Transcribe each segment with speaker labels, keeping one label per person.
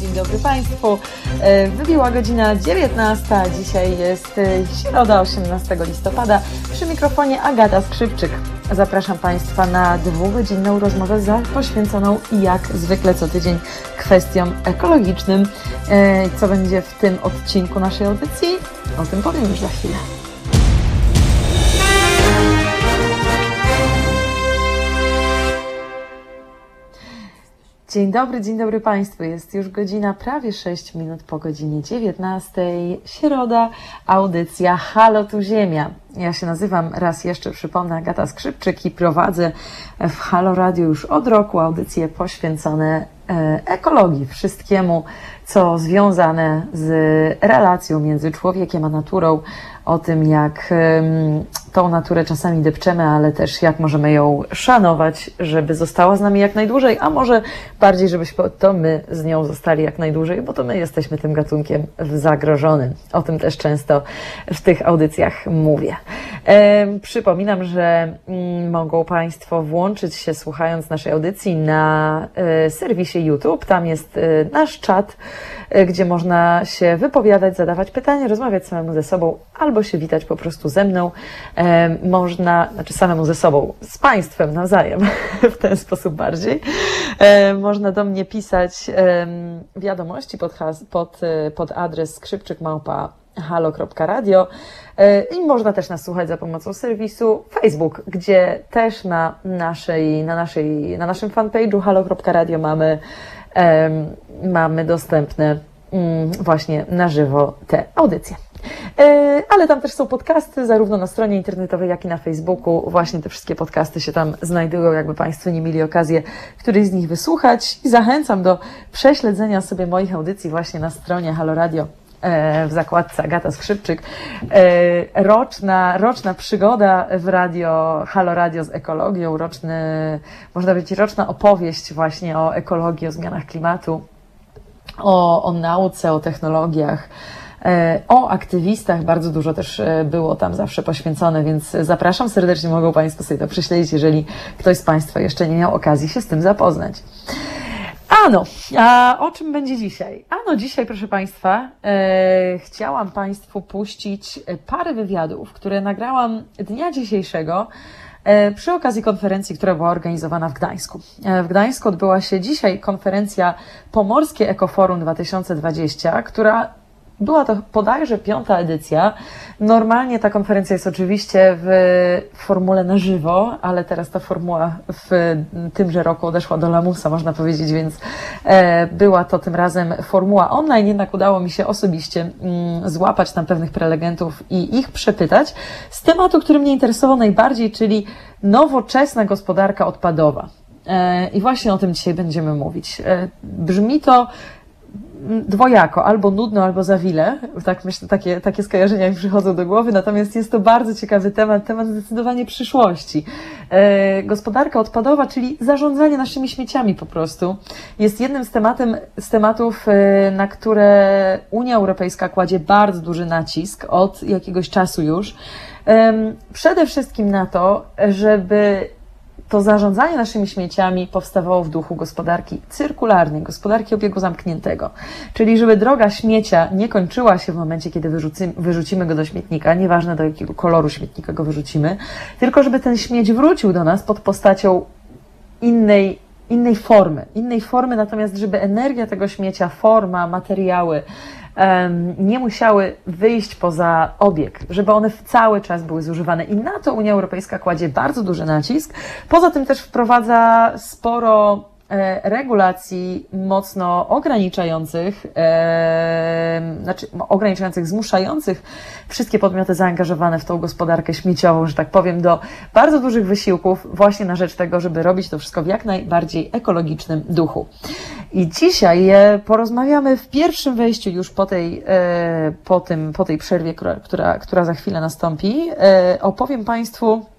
Speaker 1: dzień dobry Państwu. E, wybiła godzina 19, dzisiaj jest e, środa 18 listopada. Przy mikrofonie Agata Skrzypczyk. Zapraszam Państwa na dwugodzinną rozmowę poświęconą jak zwykle co tydzień kwestiom ekologicznym. E, co będzie w tym odcinku naszej audycji? O tym powiem już za chwilę. Dzień dobry, dzień dobry Państwu. Jest już godzina prawie 6 minut po godzinie 19. Środa, audycja Halo tu Ziemia. Ja się nazywam, raz jeszcze przypomnę, Agata Skrzypczyk i prowadzę w Halo Radio już od roku audycje poświęcone e, ekologii, wszystkiemu, co związane z relacją między człowiekiem a naturą, o tym, jak tą naturę czasami depczemy, ale też jak możemy ją szanować, żeby została z nami jak najdłużej, a może bardziej, żebyśmy to my z nią zostali jak najdłużej, bo to my jesteśmy tym gatunkiem zagrożonym. O tym też często w tych audycjach mówię. Przypominam, że mm, mogą Państwo włączyć się słuchając naszej audycji na e, serwisie YouTube. Tam jest e, nasz czat, gdzie można się wypowiadać, zadawać pytania, rozmawiać samemu ze sobą albo się witać po prostu ze mną. Można, znaczy samemu ze sobą, z Państwem nawzajem, w ten sposób bardziej. Można do mnie pisać wiadomości pod, pod, pod adres skrzypczykmałpa halo.radio e, i można też nas słuchać za pomocą serwisu Facebook, gdzie też na naszej, na naszej, na naszym fanpage'u halo.radio mamy, mamy dostępne mm, właśnie na żywo te audycje. E, ale tam też są podcasty, zarówno na stronie internetowej, jak i na Facebooku. Właśnie te wszystkie podcasty się tam znajdują, jakby Państwo nie mieli okazję któryś z nich wysłuchać. I zachęcam do prześledzenia sobie moich audycji właśnie na stronie Halo Radio E, w zakładce Agata Skrzypczyk. E, roczna, roczna przygoda w radio, Halo Radio z ekologią, roczny, można powiedzieć, roczna opowieść właśnie o ekologii, o zmianach klimatu, o, o nauce, o technologiach. E, o aktywistach bardzo dużo też było tam zawsze poświęcone, więc zapraszam serdecznie, mogą Państwo sobie to prześledzić, jeżeli ktoś z Państwa jeszcze nie miał okazji się z tym zapoznać. Ano, a o czym będzie dzisiaj? Ano, dzisiaj, proszę Państwa, e, chciałam Państwu puścić parę wywiadów, które nagrałam dnia dzisiejszego e, przy okazji konferencji, która była organizowana w Gdańsku. E, w Gdańsku odbyła się dzisiaj konferencja Pomorskie Ekoforum 2020, która była to bodajże piąta edycja. Normalnie ta konferencja jest oczywiście w formule na żywo, ale teraz ta formuła w tymże roku odeszła do lamusa, można powiedzieć, więc e, była to tym razem formuła online. Jednak udało mi się osobiście mm, złapać tam pewnych prelegentów i ich przepytać z tematu, który mnie interesował najbardziej, czyli nowoczesna gospodarka odpadowa. E, I właśnie o tym dzisiaj będziemy mówić. E, brzmi to dwojako, albo nudno, albo za wile. Tak myślę, takie, takie skojarzenia mi przychodzą do głowy, natomiast jest to bardzo ciekawy temat, temat zdecydowanie przyszłości. E, gospodarka odpadowa, czyli zarządzanie naszymi śmieciami po prostu, jest jednym z, tematem, z tematów, e, na które Unia Europejska kładzie bardzo duży nacisk od jakiegoś czasu już. E, przede wszystkim na to, żeby to zarządzanie naszymi śmieciami powstawało w duchu gospodarki cyrkularnej, gospodarki obiegu zamkniętego. Czyli żeby droga śmiecia nie kończyła się w momencie, kiedy wyrzucimy, wyrzucimy go do śmietnika, nieważne do jakiego koloru śmietnika go wyrzucimy, tylko żeby ten śmieć wrócił do nas pod postacią innej innej formy, innej formy, natomiast żeby energia tego śmiecia, forma, materiały, nie musiały wyjść poza obieg, żeby one cały czas były zużywane. I na to Unia Europejska kładzie bardzo duży nacisk. Poza tym też wprowadza sporo regulacji mocno ograniczających, e, znaczy ograniczających, zmuszających wszystkie podmioty zaangażowane w tą gospodarkę śmieciową, że tak powiem, do bardzo dużych wysiłków właśnie na rzecz tego, żeby robić to wszystko w jak najbardziej ekologicznym duchu. I dzisiaj e, porozmawiamy w pierwszym wejściu już po tej, e, po tym, po tej przerwie, która, która, za chwilę nastąpi. E, opowiem Państwu E,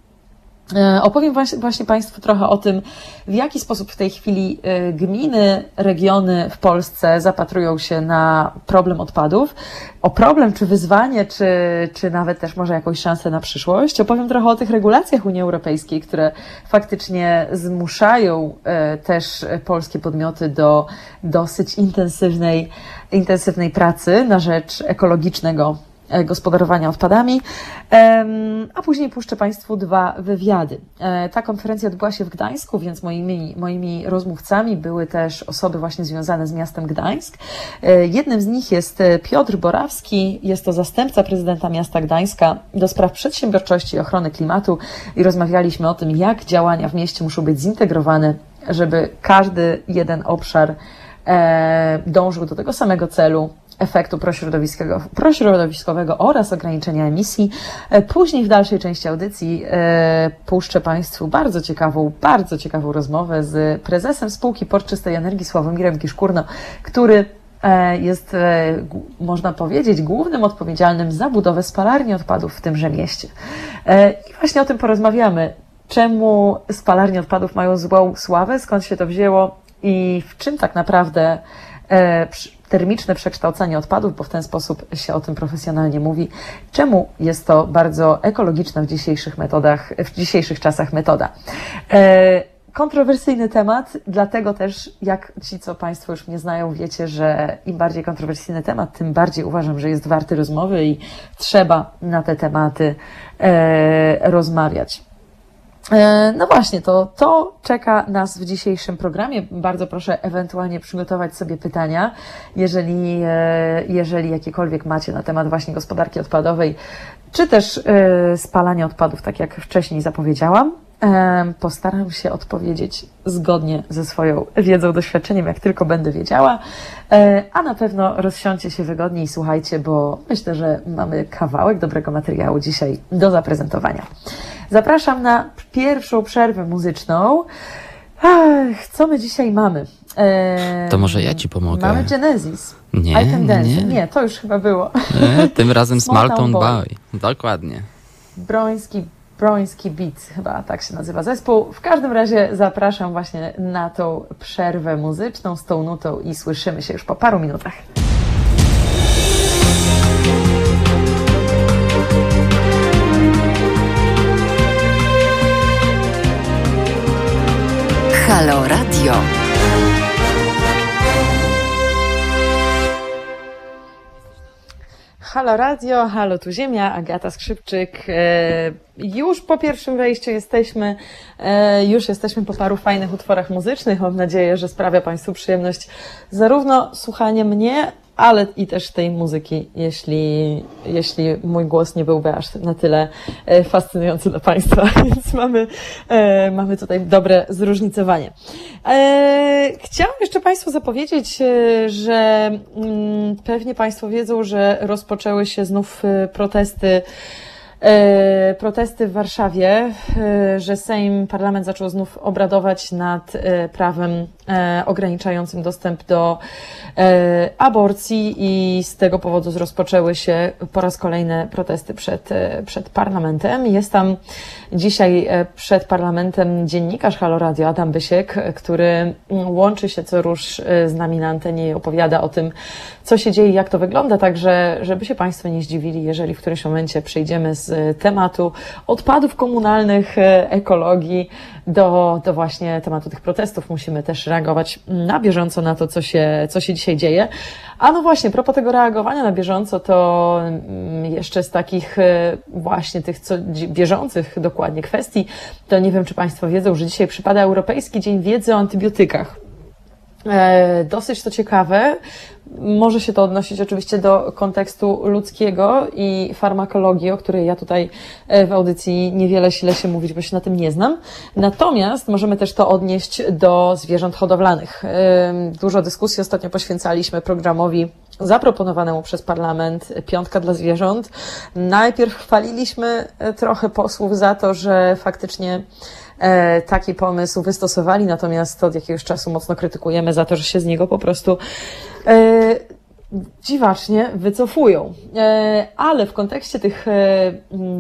Speaker 1: opowiem właśnie Państwu trochę o tym, w jaki sposób w tej chwili e, gminy, regiony w Polsce zapatrują się na problem odpadów. O problem, czy wyzwanie, czy, czy nawet też może jakąś szansę na przyszłość. Opowiem trochę o tych regulacjach Unii Europejskiej, które faktycznie zmuszają e, też polskie podmioty do dosyć intensywnej, intensywnej pracy na rzecz ekologicznego E, gospodarowania odpadami, a później puszczę Państwu dwa wywiady. E, ta konferencja odbyła się w Gdańsku, więc moimi, moimi rozmówcami były też osoby właśnie związane z miastem Gdańsk. E, jednym z nich jest Piotr Borawski, jest to zastępca prezydenta miasta Gdańska do spraw przedsiębiorczości i ochrony klimatu i rozmawialiśmy o tym, jak działania w mieście muszą być zintegrowane, żeby każdy jeden obszar dążył do tego samego celu, efektu prośrodowiskowego, prośrodowiskowego oraz ograniczenia emisji. E, później w dalszej części audycji e, puszczę Państwu bardzo ciekawą, bardzo ciekawą rozmowę z prezesem spółki Port Czystej Energii Sławomirem Kiszkurno, który e, jest, można powiedzieć, głównym odpowiedzialnym za budowę spalarni odpadów w tymże mieście. I właśnie o tym porozmawiamy. Czemu spalarnie odpadów mają złą sławę, skąd się to wzięło i w czym tak naprawdę termiczne przekształcanie odpadów, bo w ten sposób się o tym profesjonalnie mówi. Czemu jest to bardzo ekologiczna w dzisiejszych metodach, w dzisiejszych czasach metoda? E, kontrowersyjny temat, dlatego też, jak ci, co Państwo już mnie znają, wiecie, że im bardziej kontrowersyjny temat, tym bardziej uważam, że jest warty rozmowy i trzeba na te tematy e, rozmawiać. E, no właśnie, to, to czeka nas w dzisiejszym programie. Bardzo proszę ewentualnie przygotować sobie pytania, jeżeli, e, jeżeli jakiekolwiek macie na temat właśnie gospodarki odpadowej, czy też e, spalania odpadów, tak jak wcześniej zapowiedziałam. Postaram się odpowiedzieć zgodnie ze swoją wiedzą, doświadczeniem, jak tylko będę wiedziała. A na pewno rozsiądźcie się wygodniej i słuchajcie, bo myślę, że mamy kawałek dobrego materiału dzisiaj do zaprezentowania. Zapraszam na pierwszą przerwę muzyczną. Ach, co my dzisiaj mamy?
Speaker 2: to może ja ci pomogę.
Speaker 1: Mamy Genesis.
Speaker 2: Nie, nie.
Speaker 1: nie, to już chyba było.
Speaker 2: Nie, tym razem Small Boy. Dokładnie.
Speaker 1: Broński, Broński Beat, chyba tak się nazywa zespół. W każdym razie zapraszam właśnie na tą przerwę muzyczną z tą nutą i słyszymy się już po paru minutach. Halo Radio. Halo Radio, halo tu Ziemia, Agata Skrzypczyk. E, już po pierwszym wejściu jesteśmy, e, już jesteśmy po paru fajnych utworach muzycznych. Mam nadzieję, że sprawia Państwu przyjemność zarówno słuchanie mnie, ale i też tej muzyki, jeśli, jeśli mój głos nie byłby aż na tyle e, fascynujący dla Państwa, więc mamy, e, mamy tutaj dobre zróżnicowanie. E, chciałam jeszcze Państwu zapowiedzieć, że mm, pewnie Państwo wiedzą, że rozpoczęły się znów protesty protesty w Warszawie, że Sejm, parlament zaczął znów obradować nad prawem ograniczającym dostęp do aborcji i z tego powodu rozpoczęły się po raz kolejny protesty przed, przed parlamentem. Jest tam dzisiaj przed parlamentem dziennikarz Halo Radio Adam Bysiek, który łączy się co rusz z nami na antenie i opowiada o tym, co się dzieje jak to wygląda, także żeby się Państwo nie zdziwili, jeżeli w którymś momencie przejdziemy z tematu odpadów komunalnych, e, ekologii do, do właśnie tematu tych protestów. Musimy też reagować na bieżąco na to, co się, co się dzisiaj dzieje. A no właśnie, propos tego reagowania na bieżąco, to mm, jeszcze z takich e, właśnie tych co, bieżących dokładnie kwestii, to nie wiem, czy Państwo wiedzą, że dzisiaj przypada Europejski Dzień Wiedzy o Antybiotykach. E, dosyć to ciekawe. Może się to odnosić oczywiście do kontekstu ludzkiego i farmakologii, o której ja tutaj e, w audycji niewiele sile się mówić, bo się na tym nie znam. Natomiast możemy też to odnieść do zwierząt hodowlanych. E, dużo dyskusji ostatnio poświęcaliśmy programowi zaproponowanemu przez parlament Piątka dla Zwierząt. Najpierw chwaliliśmy trochę posłów za to, że faktycznie taki pomysł wystosowali, natomiast od jakiegoś czasu mocno krytykujemy za to, że się z niego po prostu e, dziwacznie wycofują. E, ale w kontekście tych, e,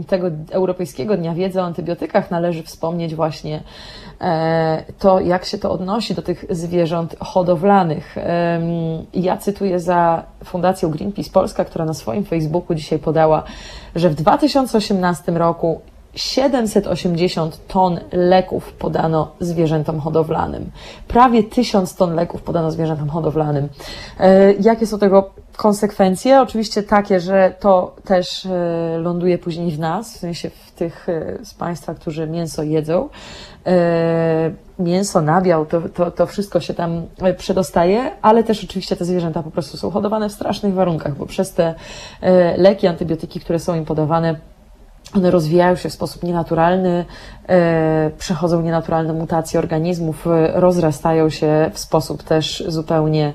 Speaker 1: tego Europejskiego Dnia Wiedzy o Antybiotykach należy wspomnieć właśnie e, to, jak się to odnosi do tych zwierząt hodowlanych. Ja cytuję za Fundacją Greenpeace Polska, która na swoim Facebooku dzisiaj podała, że w 2018 roku 780 ton leków podano zwierzętom hodowlanym. Prawie 1000 ton leków podano zwierzętom hodowlanym. E, jakie są tego konsekwencje? Oczywiście takie, że to też e, ląduje później w nas, w sensie w tych e, z Państwa, którzy mięso jedzą. Mięso, nabiał, to, to, to wszystko się tam przedostaje, ale też oczywiście te zwierzęta po prostu są hodowane w strasznych warunkach, bo przez te leki, antybiotyki, które są im podawane, one rozwijają się w sposób nienaturalny, e, przechodzą nienaturalne mutacje organizmów, e, rozrastają się w sposób też zupełnie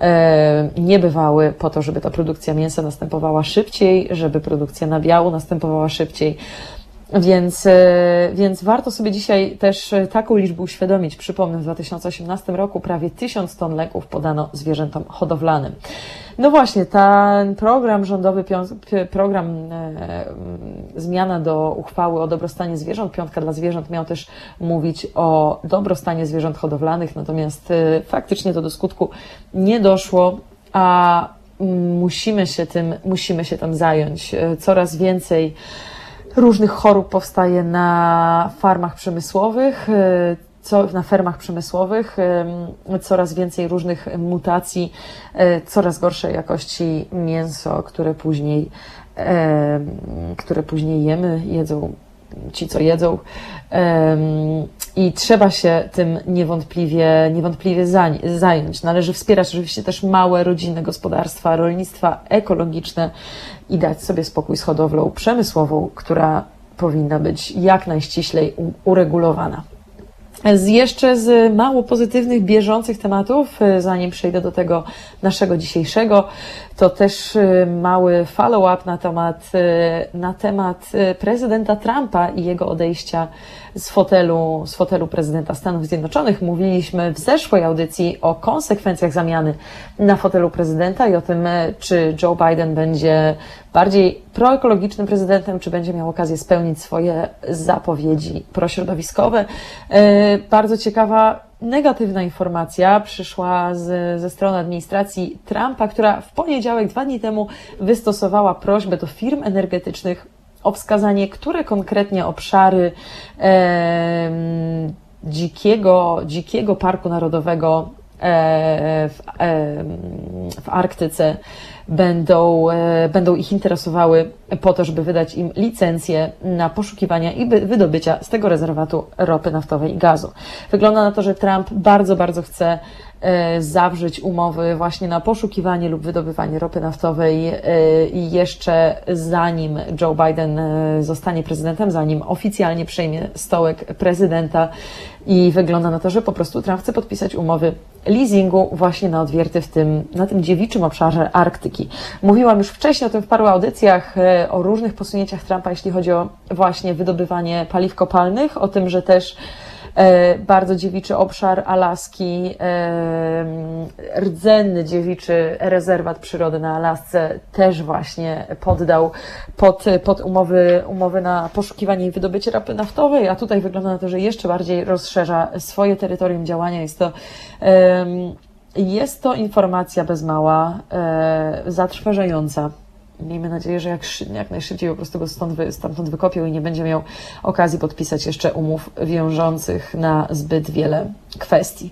Speaker 1: e, niebywały, po to, żeby ta produkcja mięsa następowała szybciej, żeby produkcja nabiału następowała szybciej. Więc, więc warto sobie dzisiaj też taką liczbę uświadomić. Przypomnę, w 2018 roku prawie 1000 ton leków podano zwierzętom hodowlanym. No właśnie, ten program rządowy, program e, zmiana do uchwały o dobrostanie zwierząt, piątka dla zwierząt, miał też mówić o dobrostanie zwierząt hodowlanych, natomiast e, faktycznie to do skutku nie doszło, a musimy się tym, musimy się tym zająć. E, coraz więcej różnych chorób powstaje na farmach przemysłowych co, na fermach przemysłowych, coraz więcej różnych mutacji, e, coraz gorszej jakości mięso, które później, które później jemy, jedzą ci, co jedzą. I trzeba się tym niewątpliwie, niewątpliwie zająć. Należy wspierać oczywiście też małe rodzinne gospodarstwa, rolnictwa ekologiczne i dać sobie spokój z hodowlą przemysłową, która powinna być jak najściślej uregulowana. Z jeszcze z mało pozytywnych, bieżących tematów, e, zanim przejdę do tego naszego dzisiejszego, to też e, mały follow-up na temat, e, na temat prezydenta Trumpa i jego odejścia z fotelu, z fotelu prezydenta Stanów Zjednoczonych. Mówiliśmy w zeszłej audycji o konsekwencjach zamiany na fotelu prezydenta i o tym, czy Joe Biden będzie bardziej proekologicznym prezydentem, czy będzie miał okazję spełnić swoje zapowiedzi prośrodowiskowe. E, bardzo ciekawa negatywna informacja przyszła z, ze strony administracji Trumpa, która w poniedziałek, dwa dni temu, wystosowała prośbę do firm energetycznych o wskazanie, które konkretnie obszary e, dzikiego, dzikiego parku narodowego e, w, e, w Arktyce będą, e, będą ich interesowały po to, żeby wydać im licencję na poszukiwania i wydobycia z tego rezerwatu ropy naftowej i gazu. Wygląda na to, że Trump bardzo, bardzo chce zawrzeć umowy właśnie na poszukiwanie lub wydobywanie ropy naftowej e, i jeszcze zanim Joe Biden zostanie prezydentem, zanim oficjalnie przejmie stołek prezydenta i wygląda na to, że po prostu Trump chce podpisać umowy leasingu właśnie na odwierty w tym, na tym dziewiczym obszarze Arktyki. Mówiłam już wcześniej o tym w paru audycjach, e, o różnych posunięciach Trumpa, jeśli chodzi o właśnie wydobywanie paliw kopalnych, o tym, że też e, bardzo dziewiczy obszar Alaski, e, rdzenny dziewiczy rezerwat przyrody na Alasce też właśnie poddał pod, pod umowy, umowy na poszukiwanie i wydobycie ropy naftowej, a tutaj wygląda na to, że jeszcze bardziej rozszerza swoje terytorium działania. Jest to jest to informacja bez mała, e, zatrważająca. Miejmy nadzieję, że jak, jak najszybciej po prostu go stąd wy, stamtąd wykopią i nie będzie miał okazji podpisać jeszcze umów wiążących na zbyt wiele kwestii.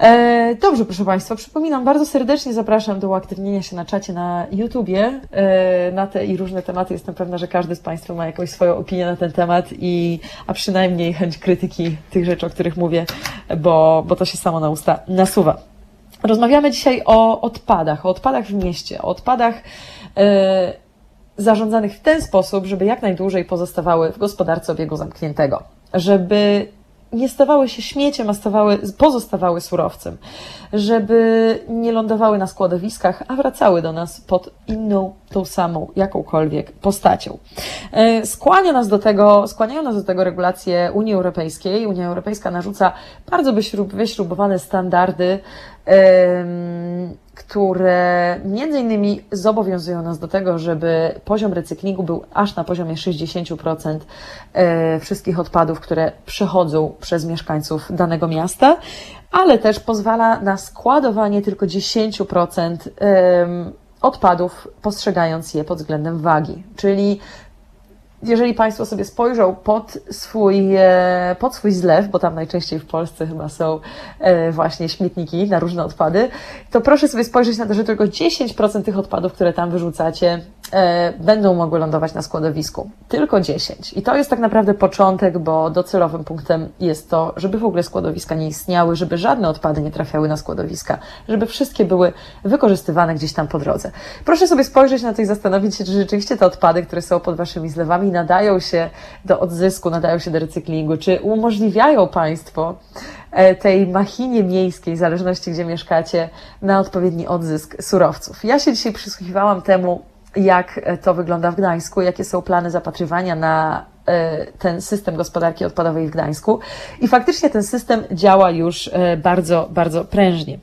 Speaker 1: E, dobrze, proszę Państwa, przypominam, bardzo serdecznie zapraszam do uaktywnienia się na czacie na YouTubie e, na te i różne tematy. Jestem pewna, że każdy z Państwa ma jakąś swoją opinię na ten temat i, a przynajmniej chęć krytyki tych rzeczy, o których mówię, bo, bo to się samo na usta nasuwa. Rozmawiamy dzisiaj o odpadach, o odpadach w mieście, o odpadach zarządzanych w ten sposób, żeby jak najdłużej pozostawały w gospodarce obiegu zamkniętego, żeby nie stawały się śmieciem, a stawały, pozostawały surowcem, żeby nie lądowały na składowiskach, a wracały do nas pod inną, tą samą, jakąkolwiek postacią. E, skłania nas do tego, skłaniają nas do tego regulacje Unii Europejskiej. Unia Europejska narzuca bardzo wyśrubowane standardy które między innymi zobowiązują nas do tego, żeby poziom recyklingu był aż na poziomie 60% e, wszystkich odpadów, które przechodzą przez mieszkańców danego miasta, ale też pozwala na składowanie tylko 10% odpadów, postrzegając je pod względem wagi. Czyli jeżeli Państwo sobie spojrzą pod swój, pod swój zlew, bo tam najczęściej w Polsce chyba są e, właśnie śmietniki na różne odpady, to proszę sobie spojrzeć na to, że tylko 10% tych odpadów, które tam wyrzucacie, e, będą mogły lądować na składowisku. Tylko 10. I to jest tak naprawdę początek, bo docelowym punktem jest to, żeby w ogóle składowiska nie istniały, żeby żadne odpady nie trafiały na składowiska, żeby wszystkie były wykorzystywane gdzieś tam po drodze. Proszę sobie spojrzeć na to i zastanowić się, czy rzeczywiście te odpady, które są pod Waszymi zlewami, nadają się do odzysku, nadają się do recyklingu? Czy umożliwiają Państwo e, tej machinie miejskiej, w zależności gdzie mieszkacie, na odpowiedni odzysk surowców? Ja się dzisiaj przysłuchiwałam temu, jak to wygląda w Gdańsku, jakie są plany zapatrywania na e, ten system gospodarki odpadowej w Gdańsku. I faktycznie ten system działa już e, bardzo, bardzo prężnie.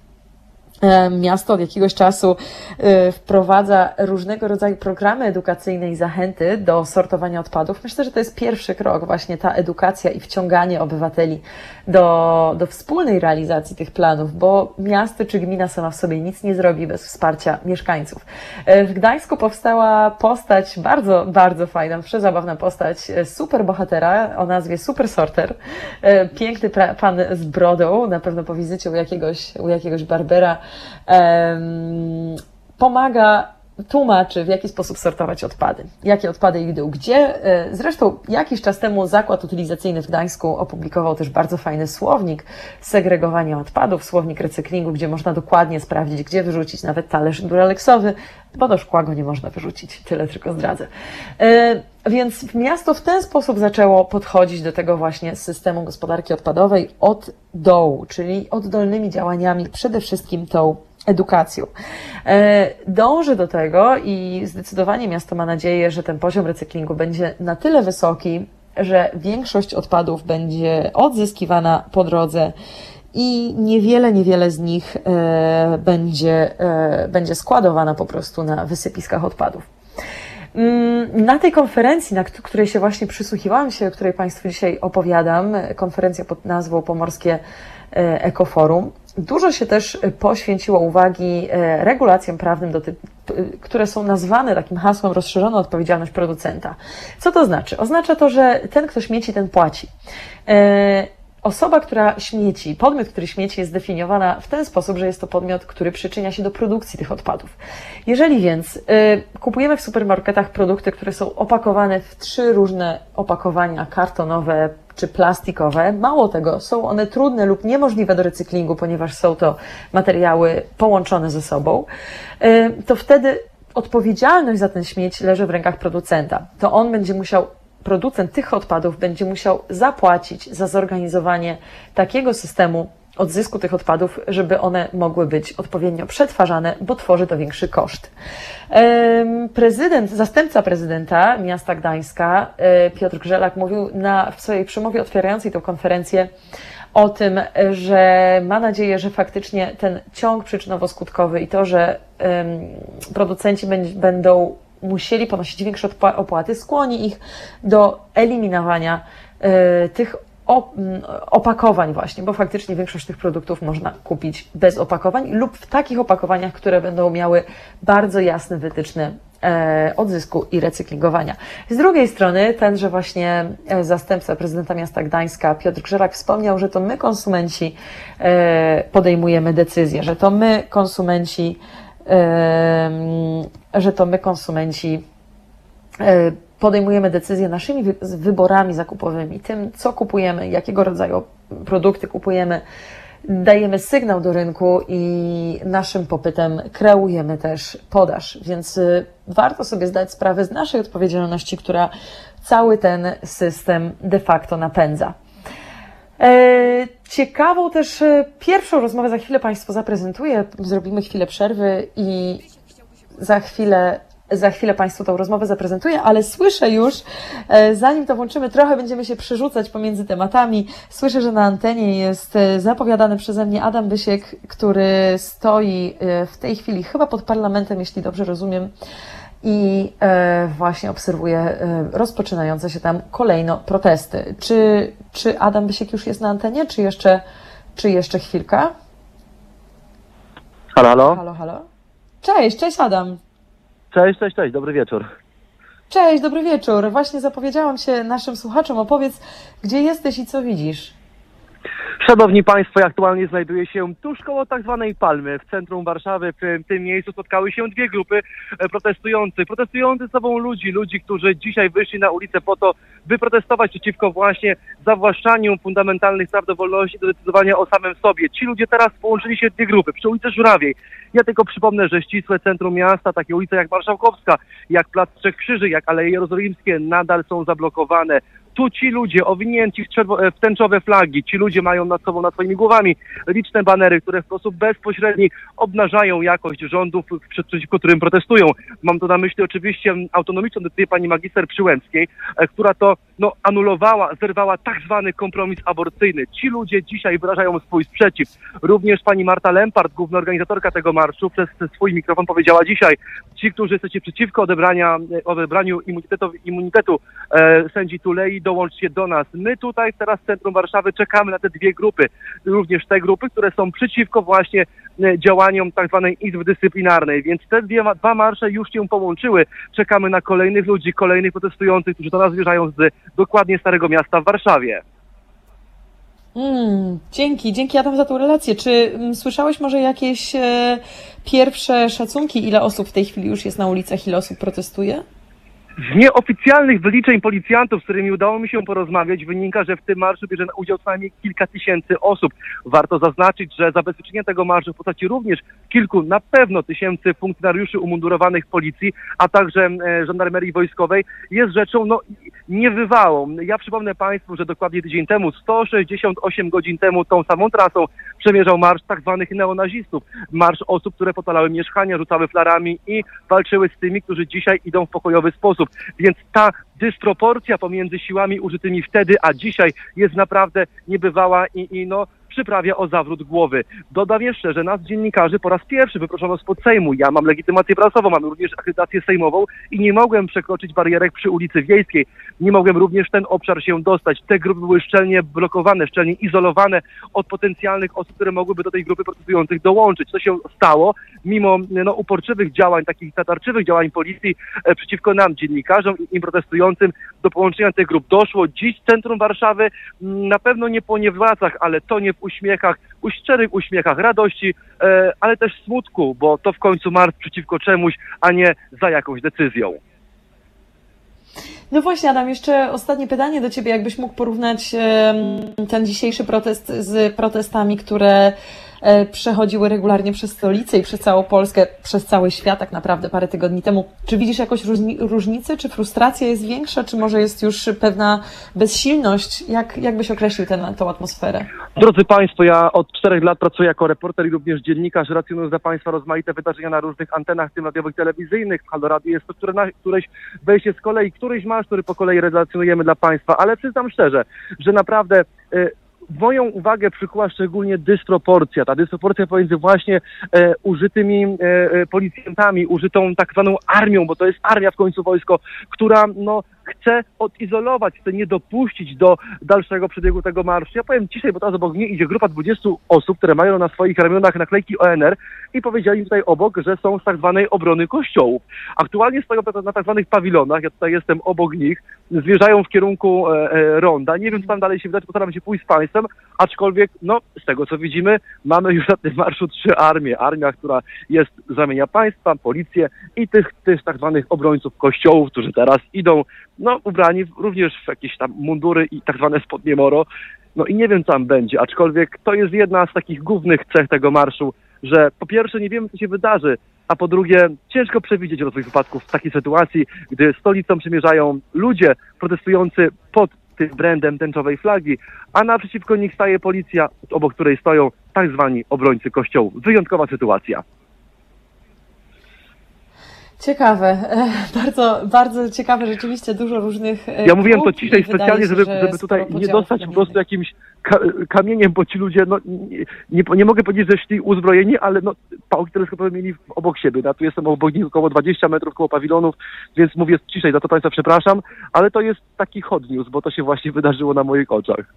Speaker 1: E, miasto od jakiegoś czasu e, wprowadza różnego rodzaju programy edukacyjne i zachęty do sortowania odpadów. Myślę, że to jest pierwszy krok, właśnie ta edukacja i wciąganie obywateli do, do wspólnej realizacji tych planów, bo miasto czy gmina sama w sobie nic nie zrobi bez wsparcia mieszkańców. E, w Gdańsku powstała postać bardzo, bardzo fajna, przezabawna postać super bohatera o nazwie Super Sorter. Piękny pan z brodą, na pewno po wizycie u jakiegoś, u jakiegoś barbera pomaga tłumaczy, w jaki sposób sortować odpady, jakie odpady idą gdzie. E, zresztą jakiś czas temu Zakład Utylizacyjny w Gdańsku opublikował też bardzo fajny słownik segregowania odpadów, słownik recyklingu, gdzie można dokładnie sprawdzić, gdzie wyrzucić nawet talerz duraleksowy, bo do szkła go nie można wyrzucić, tyle tylko zdradzę. E, więc miasto w ten sposób zaczęło podchodzić do tego właśnie systemu gospodarki odpadowej od dołu, czyli oddolnymi działaniami, przede wszystkim tą edukacją. E, dąży do tego i zdecydowanie miasto ma nadzieję, że ten poziom recyklingu będzie na tyle wysoki, że większość odpadów będzie odzyskiwana po drodze i niewiele, niewiele z nich e, będzie, e, będzie składowana po prostu na wysypiskach odpadów. Mm, na tej konferencji, na której się właśnie przysłuchiwałam się, o której Państwu dzisiaj opowiadam, konferencja pod nazwą Pomorskie Ekoforum, Dużo się też poświęciło uwagi e, regulacjom prawnym, które są nazwane takim hasłem rozszerzona odpowiedzialność producenta. Co to znaczy? Oznacza to, że ten, kto śmieci, ten płaci. E, osoba, która śmieci, podmiot, który śmieci, jest zdefiniowana w ten sposób, że jest to podmiot, który przyczynia się do produkcji tych odpadów. Jeżeli więc y, kupujemy w supermarketach produkty, które są opakowane w trzy różne opakowania kartonowe, czy plastikowe. Mało tego, są one trudne lub niemożliwe do recyklingu, ponieważ są to materiały połączone ze sobą, y, to wtedy odpowiedzialność za ten śmieć leży w rękach producenta. To on będzie musiał producent tych odpadów będzie musiał zapłacić za zorganizowanie takiego systemu odzysku tych odpadów, żeby one mogły być odpowiednio przetwarzane, bo tworzy to większy koszt. Prezydent, zastępca prezydenta miasta Gdańska, e, Piotr Grzelak, mówił na, w swojej przemowie otwierającej tę konferencję o tym, że ma nadzieję, że faktycznie ten ciąg przyczynowo-skutkowy i to, że producenci będą musieli ponosić większe opłaty, skłoni ich do eliminowania e, tych opakowań właśnie, bo faktycznie większość tych produktów można kupić bez opakowań lub w takich opakowaniach, które będą miały bardzo jasne wytyczne e, odzysku i recyklingowania. Z drugiej strony tenże właśnie e, zastępca prezydenta miasta Gdańska Piotr Grzelak wspomniał, że to my konsumenci podejmujemy decyzje, że to my konsumenci że to my konsumenci e, podejmujemy decyzje naszymi wyborami zakupowymi, tym, co kupujemy, jakiego rodzaju produkty kupujemy, dajemy sygnał do rynku i naszym popytem kreujemy też podaż. Więc y, warto sobie zdać sprawę z naszej odpowiedzialności, która cały ten system de facto napędza. E, ciekawą też e, pierwszą rozmowę za chwilę Państwu zaprezentuję. Zrobimy chwilę przerwy i za chwilę Za chwilę Państwu tą rozmowę zaprezentuję, ale słyszę już, e, zanim to włączymy, trochę będziemy się przerzucać pomiędzy tematami. Słyszę, że na antenie jest e, zapowiadany przeze mnie Adam Bysiek, który stoi e, w tej chwili chyba pod parlamentem, jeśli dobrze rozumiem, i właśnie obserwuje rozpoczynające się tam kolejno protesty. Czy, czy Adam Bysiek już jest na antenie, czy jeszcze, czy jeszcze chwilka?
Speaker 3: Halo, halo.
Speaker 1: Halo, halo. Cześć, cześć Adam.
Speaker 3: Cześć, cześć, cześć, dobry wieczór.
Speaker 1: Cześć, dobry wieczór. Właśnie zapowiedziałam się naszym słuchaczom. Opowiedz, gdzie jesteś i co widzisz?
Speaker 3: Szanowni Państwo, ja aktualnie znajduję się tuż koło tak zwanej Palmy, w centrum Warszawy. W tym miejscu spotkały się dwie grupy protestujących. Protestujący sobą ludzi, ludzi, którzy dzisiaj wyszli na ulicę po to, by protestować przeciwko właśnie zawłaszczaniu fundamentalnych praw do wolności, do decydowania o samym sobie. Ci ludzie teraz połączyli się w dwie grupy przy ulicy Żurawiej. Ja tylko przypomnę, że ścisłe centrum miasta, takie ulice jak Marszałkowska, jak Plac Trzech Krzyży, jak Aleje Jerozolimskie nadal są zablokowane tu ci ludzie owinięci w, czerwo- e, w tęczowe flagi, ci ludzie mają nad sobą, nad swoimi głowami liczne banery, które w sposób bezpośredni obnażają jakość rządów, przeciwko którym protestują. Mam to na myśli oczywiście autonomiczną decyzję pani magister Przyłębskiej, e, która to no, anulowała, zerwała tak zwany kompromis aborcyjny. Ci ludzie dzisiaj wyrażają swój sprzeciw. Również pani Marta Lempart, główna organizatorka tego marszu, przez swój mikrofon powiedziała dzisiaj, ci, którzy jesteście przeciwko odebrania, e, odebraniu immunitetu, immunitetu e, sędzi Tulei, dołączcie do nas. My tutaj teraz w centrum Warszawy czekamy na te dwie grupy, również te grupy, które są przeciwko właśnie działaniom tak zwanej Izby Dyscyplinarnej, więc te dwie, dwa marsze już się połączyły. Czekamy na kolejnych ludzi, kolejnych protestujących, którzy nas wjeżdżają z dokładnie Starego Miasta w Warszawie.
Speaker 1: Mm, dzięki, dzięki Adam za tą relację. Czy mm, słyszałeś może jakieś e, pierwsze szacunki, ile osób w tej chwili już jest na ulicach, ile osób protestuje?
Speaker 3: Z nieoficjalnych wyliczeń policjantów, z którymi udało mi się porozmawiać, wynika, że w tym marszu bierze udział co najmniej kilka tysięcy osób. Warto zaznaczyć, że zabezpieczenie tego marszu w postaci również kilku, na pewno tysięcy funkcjonariuszy umundurowanych policji, a także e, żandarmerii wojskowej jest rzeczą no, niewywałą. Ja przypomnę Państwu, że dokładnie tydzień temu, 168 godzin temu tą samą trasą przemierzał marsz tak zwanych neonazistów. Marsz osób, które potalały mieszkania, rzucały flarami i walczyły z tymi, którzy dzisiaj idą w pokojowy sposób. Więc ta dysproporcja pomiędzy siłami użytymi wtedy, a dzisiaj jest naprawdę niebywała i, i no, przyprawia o zawrót głowy. Dodam jeszcze, że nas dziennikarzy po raz pierwszy wyproszono spod Sejmu. Ja mam legitymację prasową, mam również akredytację sejmową i nie mogłem przekroczyć barierek przy ulicy Wiejskiej. Nie mogłem również ten obszar się dostać. Te grupy były szczelnie blokowane, szczelnie izolowane od potencjalnych osób, które mogłyby do tej grupy protestujących dołączyć. Co się stało? Mimo no, uporczywych działań, takich tatarczywych działań policji e, przeciwko nam, dziennikarzom i im protestującym, do połączenia tych grup doszło. Dziś centrum Warszawy m, na pewno nie po niewłacach, ale to nie w uśmiechach, u szczerych uśmiechach radości, e, ale też smutku, bo to w końcu marsz przeciwko czemuś, a nie za jakąś decyzją.
Speaker 1: No właśnie, Adam, jeszcze ostatnie pytanie do Ciebie. Jakbyś mógł porównać ten dzisiejszy protest z protestami, które przechodziły regularnie przez stolicę i przez całą Polskę, przez cały świat tak naprawdę parę tygodni temu. Czy widzisz jakąś różnicę? Czy frustracja jest większa? Czy może jest już pewna bezsilność? Jak, jak byś określił tę, atmosferę?
Speaker 3: Drodzy Państwo, ja od czterech lat pracuję jako reporter i również dziennikarz, relacjonując dla Państwa rozmaite wydarzenia na różnych antenach, tym radiowych, telewizyjnych. W Halo Radio jest to które na, któreś wejście z kolei, któryś masz, który po kolei relacjonujemy dla Państwa, ale przyznam szczerze, że naprawdę... Y moją uwagę przykuła szczególnie dysproporcja. Ta dysproporcja pomiędzy właśnie e, użytymi e, e, policjantami, użytą tak zwaną armią, bo to jest armia w końcu wojsko, która no, chce odizolować, chce nie dopuścić do dalszego przebiegu tego marszu. Ja powiem dzisiaj, bo teraz obok mnie idzie grupa 20 osób, które mają na swoich ramionach naklejki ONR i powiedzieli tutaj obok, że są z tak zwanej obrony kościołów. Aktualnie stoją na tak zwanych pawilonach, ja tutaj jestem obok nich, zmierzają w kierunku e, e, ronda. Nie wiem, co tam dalej się wydarzy, postaram się pójść z państwem, aczkolwiek, no, z tego co widzimy, mamy już na tym marszu trzy armie. Armia, która jest z ramienia państwa, policję i tych, tych tak zwanych obrońców kościołów, którzy teraz idą no ubrani również w jakieś tam mundury i tak zwane spodnie moro. No i nie wiem, co tam będzie, aczkolwiek to jest jedna z takich głównych cech tego marszu, że po pierwsze nie wiemy, co się wydarzy, a po drugie ciężko przewidzieć rozwój wypadków w takiej sytuacji, gdy stolicą przemierzają ludzie protestujący pod tym brandem tęczowej flagi, a naprzeciwko nich staje policja, obok której stoją tak zwani obrońcy kościołów. Wyjątkowa sytuacja.
Speaker 1: Ciekawe, e, bardzo, bardzo ciekawe, rzeczywiście dużo różnych.
Speaker 3: Ja mówiłem to ciszej specjalnie, żeby, żeby tutaj nie dostać po prostu jakimś kamieniem, bo ci ludzie, no nie, nie, nie mogę powiedzieć, że szli uzbrojeni, ale no, pałki teleskopowe mieli obok siebie. Ja tu jestem obok nich około 20 metrów koło pawilonów, więc mówię ciszej, za to Państwa przepraszam, ale to jest taki hot news, bo to się właśnie wydarzyło na moich oczach.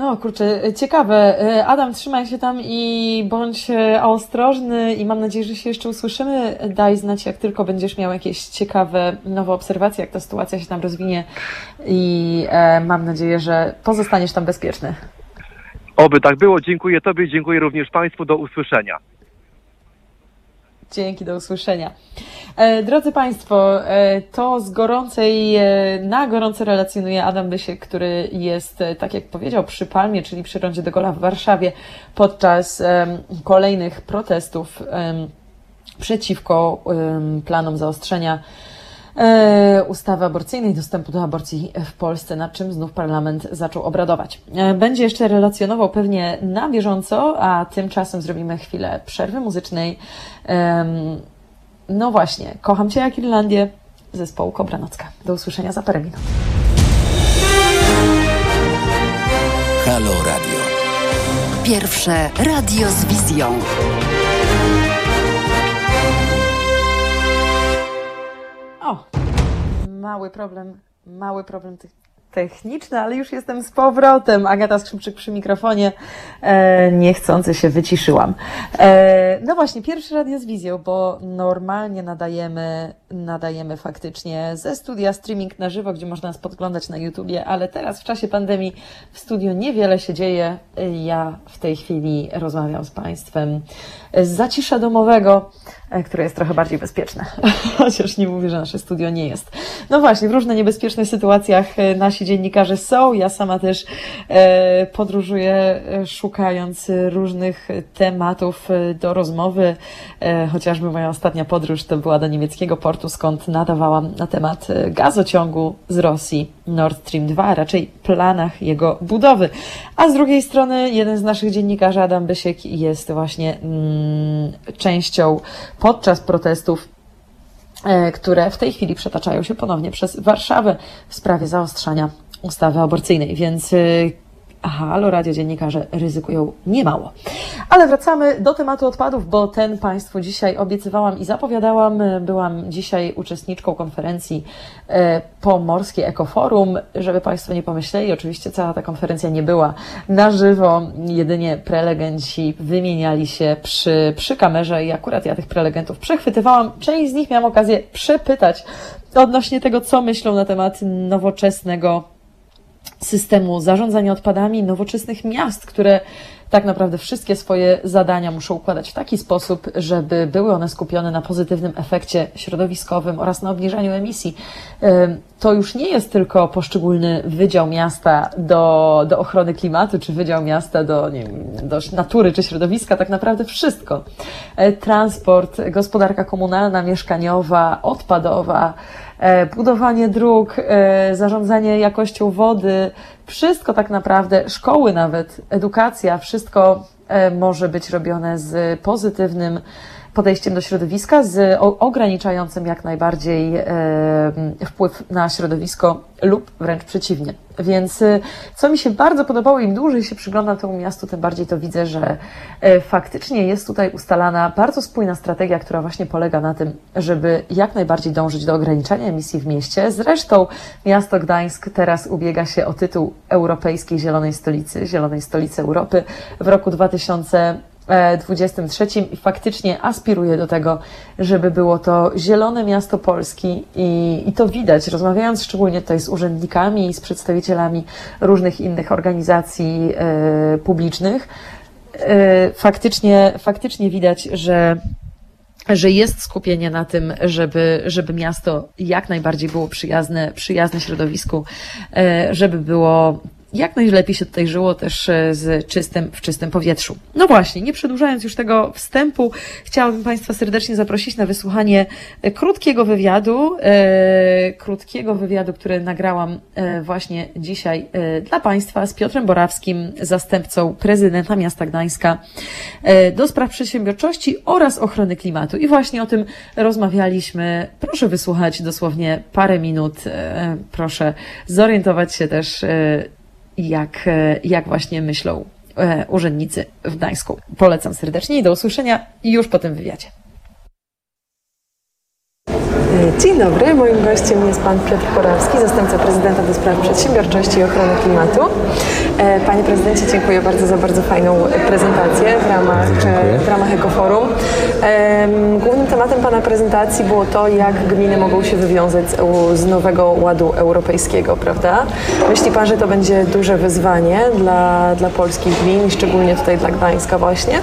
Speaker 1: No kurczę, ciekawe. Adam, trzymaj się tam i bądź e, ostrożny i mam nadzieję, że się jeszcze usłyszymy. Daj znać, jak tylko będziesz miał jakieś ciekawe nowe obserwacje, jak ta sytuacja się tam rozwinie i e, mam nadzieję, że pozostaniesz tam bezpieczny.
Speaker 3: Oby tak było. Dziękuję Tobie, dziękuję również Państwu. Do usłyszenia.
Speaker 1: Dzięki, do usłyszenia. E, drodzy Państwo, e, to z gorącej e, na gorąco relacjonuje Adam Bysiek, który jest, tak jak powiedział, przy Palmie, czyli przy Rondzie de Gola w Warszawie podczas kolejnych protestów przeciwko planom zaostrzenia ustawy aborcyjnej, dostępu do aborcji w Polsce, nad czym znów parlament zaczął obradować. E, będzie jeszcze relacjonował pewnie na bieżąco, a tymczasem zrobimy chwilę przerwy muzycznej. No właśnie, kocham Cię jak Irlandię, zespołu Kobranocka. Do usłyszenia za parę minut.
Speaker 4: Halo Radio. Pierwsze radio z wizją.
Speaker 1: O, mały problem, mały problem techniczny, ale już jestem z powrotem. Agata Skrzypczyk przy mikrofonie, e, niechcący się wyciszyłam. E, no właśnie, pierwszy radio z wizją, bo normalnie nadajemy, nadajemy faktycznie ze studia streaming na żywo, gdzie można nas podglądać na YouTubie, ale teraz w czasie pandemii w studiu niewiele się dzieje. Ja w tej chwili rozmawiam z Państwem z zacisza domowego, które jest trochę bardziej bezpieczne. Chociaż nie mówię, że nasze studio nie jest. No właśnie, w różnych niebezpiecznych sytuacjach e, nasi dziennikarze są. Ja sama też e, podróżuję, szukając różnych tematów do rozmowy. Chociażby moja ostatnia podróż to była do niemieckiego portu, skąd nadawałam na temat gazociągu z Rosji Nord Stream 2, a raczej planach jego budowy. A z drugiej strony jeden z naszych dziennikarzy, Adam Bysiek, jest właśnie mm, częścią podczas protestów e, które w tej chwili przetaczają się ponownie przez Warszawę w sprawie zaostrzania ustawy aborcyjnej. Więc e, Halo Radio dziennikarze ryzykują niemało. Ale wracamy do tematu odpadów, bo ten Państwu dzisiaj obiecywałam i zapowiadałam. Byłam dzisiaj uczestniczką konferencji e, Pomorskie Ekoforum. Żeby Państwo nie pomyśleli, oczywiście cała ta konferencja nie była na żywo, jedynie prelegenci wymieniali się przy, przy kamerze i akurat ja tych prelegentów przechwytywałam. Część z nich miałam okazję przepytać odnośnie tego, co myślą na temat nowoczesnego systemu zarządzania odpadami, nowoczesnych miast, które tak naprawdę wszystkie swoje zadania muszą układać w taki sposób, żeby były one skupione na pozytywnym efekcie środowiskowym oraz na obniżaniu emisji. To już nie jest tylko poszczególny wydział miasta do, do ochrony klimatu, czy wydział miasta do, nie wiem, do natury, czy środowiska, tak naprawdę wszystko. E, transport, gospodarka komunalna, mieszkaniowa, odpadowa, budowanie dróg, e, zarządzanie jakością wody, wszystko tak naprawdę, szkoły nawet, edukacja, wszystko e, może być robione z pozytywnym podejściem do środowiska, z ograniczającym jak najbardziej wpływ na środowisko lub wręcz przeciwnie. Więc y, co mi się bardzo podobało, im dłużej się przyglądam temu miastu, tym bardziej to widzę, że y, faktycznie jest tutaj ustalana bardzo spójna strategia, która właśnie polega na tym, żeby jak najbardziej dążyć do ograniczania emisji w mieście. Zresztą miasto Gdańsk teraz ubiega się o tytuł Europejskiej Zielonej Stolicy, Zielonej Stolicy Europy w roku 2000 23 i faktycznie aspiruje do tego, żeby było to zielone miasto Polski i, i to widać, rozmawiając szczególnie tutaj z urzędnikami i z przedstawicielami różnych innych organizacji e, publicznych, e, faktycznie, faktycznie widać, że że jest skupienie na tym, żeby, żeby miasto jak najbardziej było przyjazne, przyjazne środowisku, e, żeby było jak najlepiej się tutaj żyło też e, z czystym, w czystym powietrzu. No właśnie, nie przedłużając już tego wstępu, chciałabym Państwa serdecznie zaprosić na wysłuchanie e, krótkiego wywiadu, e, krótkiego wywiadu, który nagrałam e, właśnie dzisiaj dla Państwa z Piotrem Borawskim, zastępcą prezydenta miasta Gdańska do spraw przedsiębiorczości oraz ochrony klimatu. I właśnie o tym rozmawialiśmy. Proszę wysłuchać dosłownie parę minut. Proszę zorientować się też, jak, e, jak właśnie myślą e, urzędnicy w Gdańsku. Polecam serdecznie i do usłyszenia już po tym wywiadzie.
Speaker 5: Dzień dobry, moim gościem jest pan Piotr Porawski, zastępca prezydenta do spraw przedsiębiorczości i ochrony klimatu. E, Panie prezydencie, dziękuję bardzo za bardzo fajną prezentację w ramach,
Speaker 6: Dziękuję.
Speaker 5: w ramach Ekoforum. Głównym tematem pana prezentacji było to, jak gminy mogą się wywiązać z, nowego ładu europejskiego, prawda? Myśli pan, że to będzie duże wyzwanie dla, dla polskich gmin szczególnie tutaj dla Gdańska właśnie?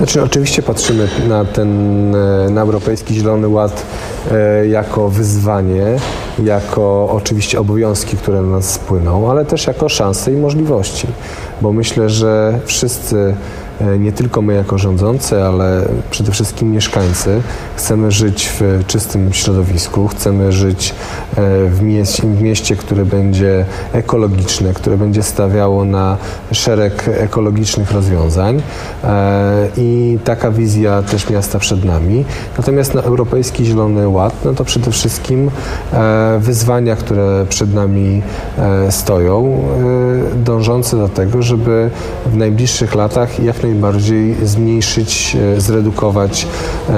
Speaker 6: Znaczy, oczywiście patrzymy na ten e, na Europejski Zielony Ład e, jako wyzwanie, jako oczywiście obowiązki, które na nas spłyną, ale też jako szanse i możliwości. Bo myślę, że wszyscy, nie tylko my jako rządzący, ale przede wszystkim mieszkańcy, chcemy żyć w czystym środowisku, chcemy żyć e, w mieście, w mieście które będzie ekologiczne, które będzie stawiało na szereg ekologicznych rozwiązań e, i taka wizja też miasta przed nami. Natomiast na Europejski Zielony Ład, no to przede wszystkim e, wyzwania, które przed nami e, stoją, e, dążące do tego, żeby w najbliższych latach jak najbardziej zmniejszyć, e, zredukować e,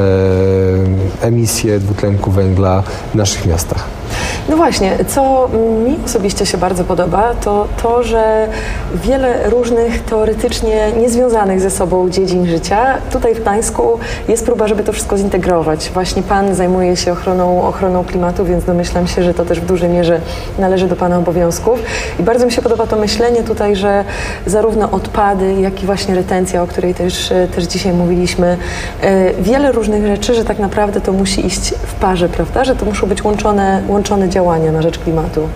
Speaker 6: emisję dwutlenku węgla w naszych miastach.
Speaker 5: No właśnie, co mi osobiście się bardzo podoba, to to, że wiele różnych teoretycznie niezwiązanych ze sobą dziedzin życia tutaj w Gdańsku jest próba, żeby to wszystko zintegrować. Właśnie Pan zajmuje się ochroną, ochroną klimatu, więc domyślam się, że to też w dużej mierze należy do Pana obowiązków. I bardzo mi się podoba to myślenie tutaj, że zarówno odpady, jak i właśnie retencja, o której też, też dzisiaj mówiliśmy, e, wiele różnych rzeczy, że tak naprawdę to musi iść w parze, prawda? Że to muszą być łączone, łączone działania na rzecz klimatu.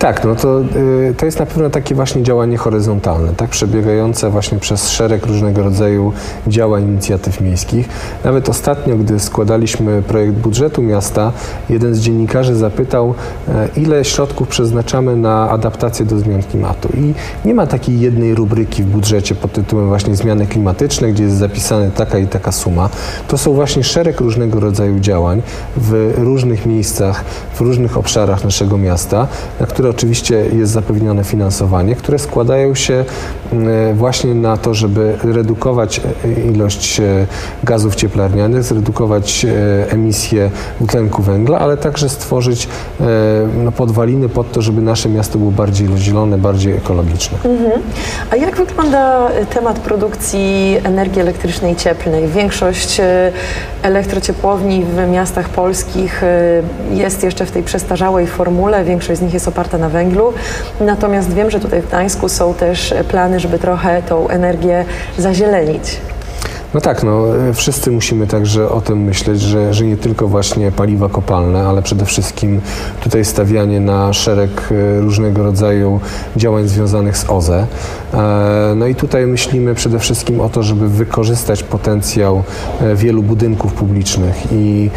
Speaker 6: Tak, no to, y, to jest na pewno takie właśnie działanie horyzontalne, tak, przebiegające właśnie przez szereg różnego rodzaju działań, inicjatyw miejskich. Nawet ostatnio, gdy składaliśmy projekt budżetu miasta, jeden z dziennikarzy zapytał, e, ile środków przeznaczamy na adaptację do zmian klimatu. I nie ma takiej jednej rubryki w budżecie pod tytułem właśnie zmiany klimatyczne, gdzie jest zapisana taka i taka suma. To są właśnie szereg różnego rodzaju działań w różnych miejscach, w różnych obszarach naszego miasta, na które oczywiście jest zapewnione finansowanie, które składają się e, właśnie na to, żeby redukować e, ilość e, gazów cieplarnianych, zredukować emisję dwutlenku węgla, ale także stworzyć no, podwaliny pod to, żeby nasze miasto było bardziej zielone, bardziej ekologiczne.
Speaker 5: A jak wygląda temat produkcji energii elektrycznej cieplnej? Większość elektrociepłowni w miastach polskich jest jeszcze w tej przestarzałej formule, większość z nich jest oparta na węglu. Natomiast wiem, że tutaj w Gdańsku są też plany, żeby trochę tą energię zazielenić.
Speaker 6: No tak, no, e, wszyscy musimy także o tym myśleć, że, że nie tylko właśnie paliwa kopalne, ale przede wszystkim tutaj stawianie na szereg e, różnego rodzaju działań związanych z OZE. E, No i tutaj myślimy przede wszystkim o to, żeby wykorzystać potencjał wielu budynków publicznych i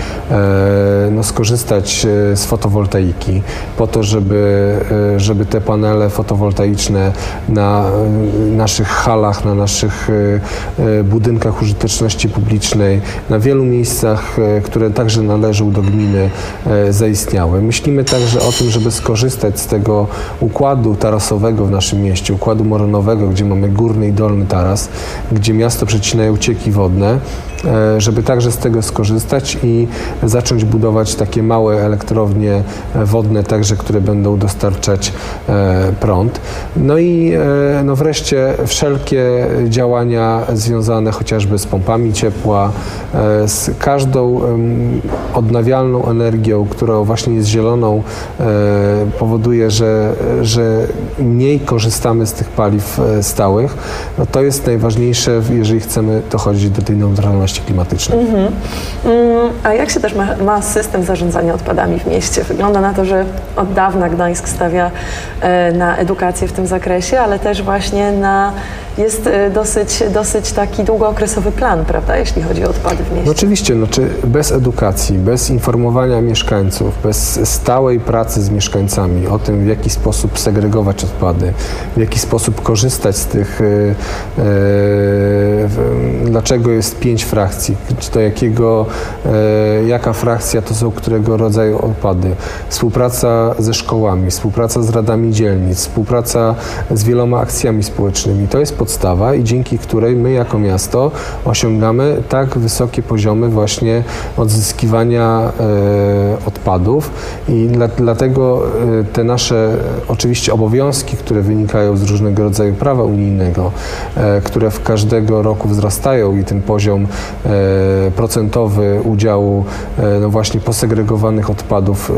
Speaker 6: no, skorzystać z fotowoltaiki po to, żeby, żeby te panele fotowoltaiczne na naszych halach, na naszych budynkach użyteczności publicznej, na wielu miejscach, e, które także należą do gminy, e, zaistniały. Myślimy także o tym, żeby skorzystać z tego układu tarasowego w naszym mieście, układu moronowego, gdzie mamy górny i dolny taras, gdzie miasto przecinają cieki wodne, e, żeby także z tego skorzystać i zacząć budować takie małe elektrownie wodne, także które będą dostarczać prąd. No i no wreszcie wszelkie działania związane chociażby z pompami ciepła, e, z każdą odnawialną energią, która właśnie jest zieloną, e, powoduje, że, że mniej korzystamy z tych paliw e, stałych. No to jest najważniejsze, jeżeli chcemy dochodzić do tej neutralności klimatycznej.
Speaker 1: Mhm. Mm, a jak się też ma, ma, system zarządzania odpadami w mieście? Wygląda na to, że od dawna Gdańsk stawia na edukację w tym zakresie, ale też właśnie na jest e, dosyć, dosyć taki długookresowy plan, prawda, jeśli chodzi o odpady w mieście.
Speaker 6: No oczywiście, znaczy bez edukacji, bez informowania mieszkańców, bez stałej pracy z mieszkańcami o tym, w jaki sposób segregować odpady, w jaki sposób korzystać z tych, e, e, dlaczego jest pięć frakcji, do jakiego, e, jaka frakcja to są którego rodzaju odpady, współpraca ze szkołami, współpraca z radami dzielnic, współpraca z wieloma akcjami społecznymi. To jest podstawa i dzięki której my jako miasto osiągamy tak wysokie poziomy właśnie odzyskiwania e, odpadów i dla, dlatego e, te nasze oczywiście obowiązki, które wynikają z różnego rodzaju prawa unijnego, e, które w każdego roku wzrastają i ten poziom e, procentowy udziału e, no właśnie posegregowanych odpadów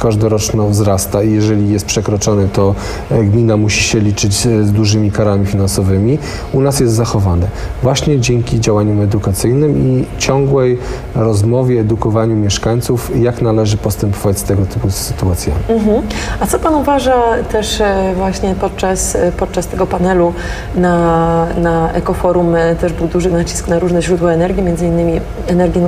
Speaker 6: każdoroczno wzrasta i jeżeli jest przekroczony, to gmina musi się liczyć z dużymi karami finansowymi u nas jest zachowane. Właśnie dzięki działaniom edukacyjnym i ciągłej rozmowie, edukowaniu mieszkańców, jak należy postępować z tego typu sytuacjami.
Speaker 1: Mhm. A co Pan uważa też e, właśnie podczas, e, podczas tego panelu na, na Ekoforum e, też był duży nacisk na różne źródła energii, między innymi energię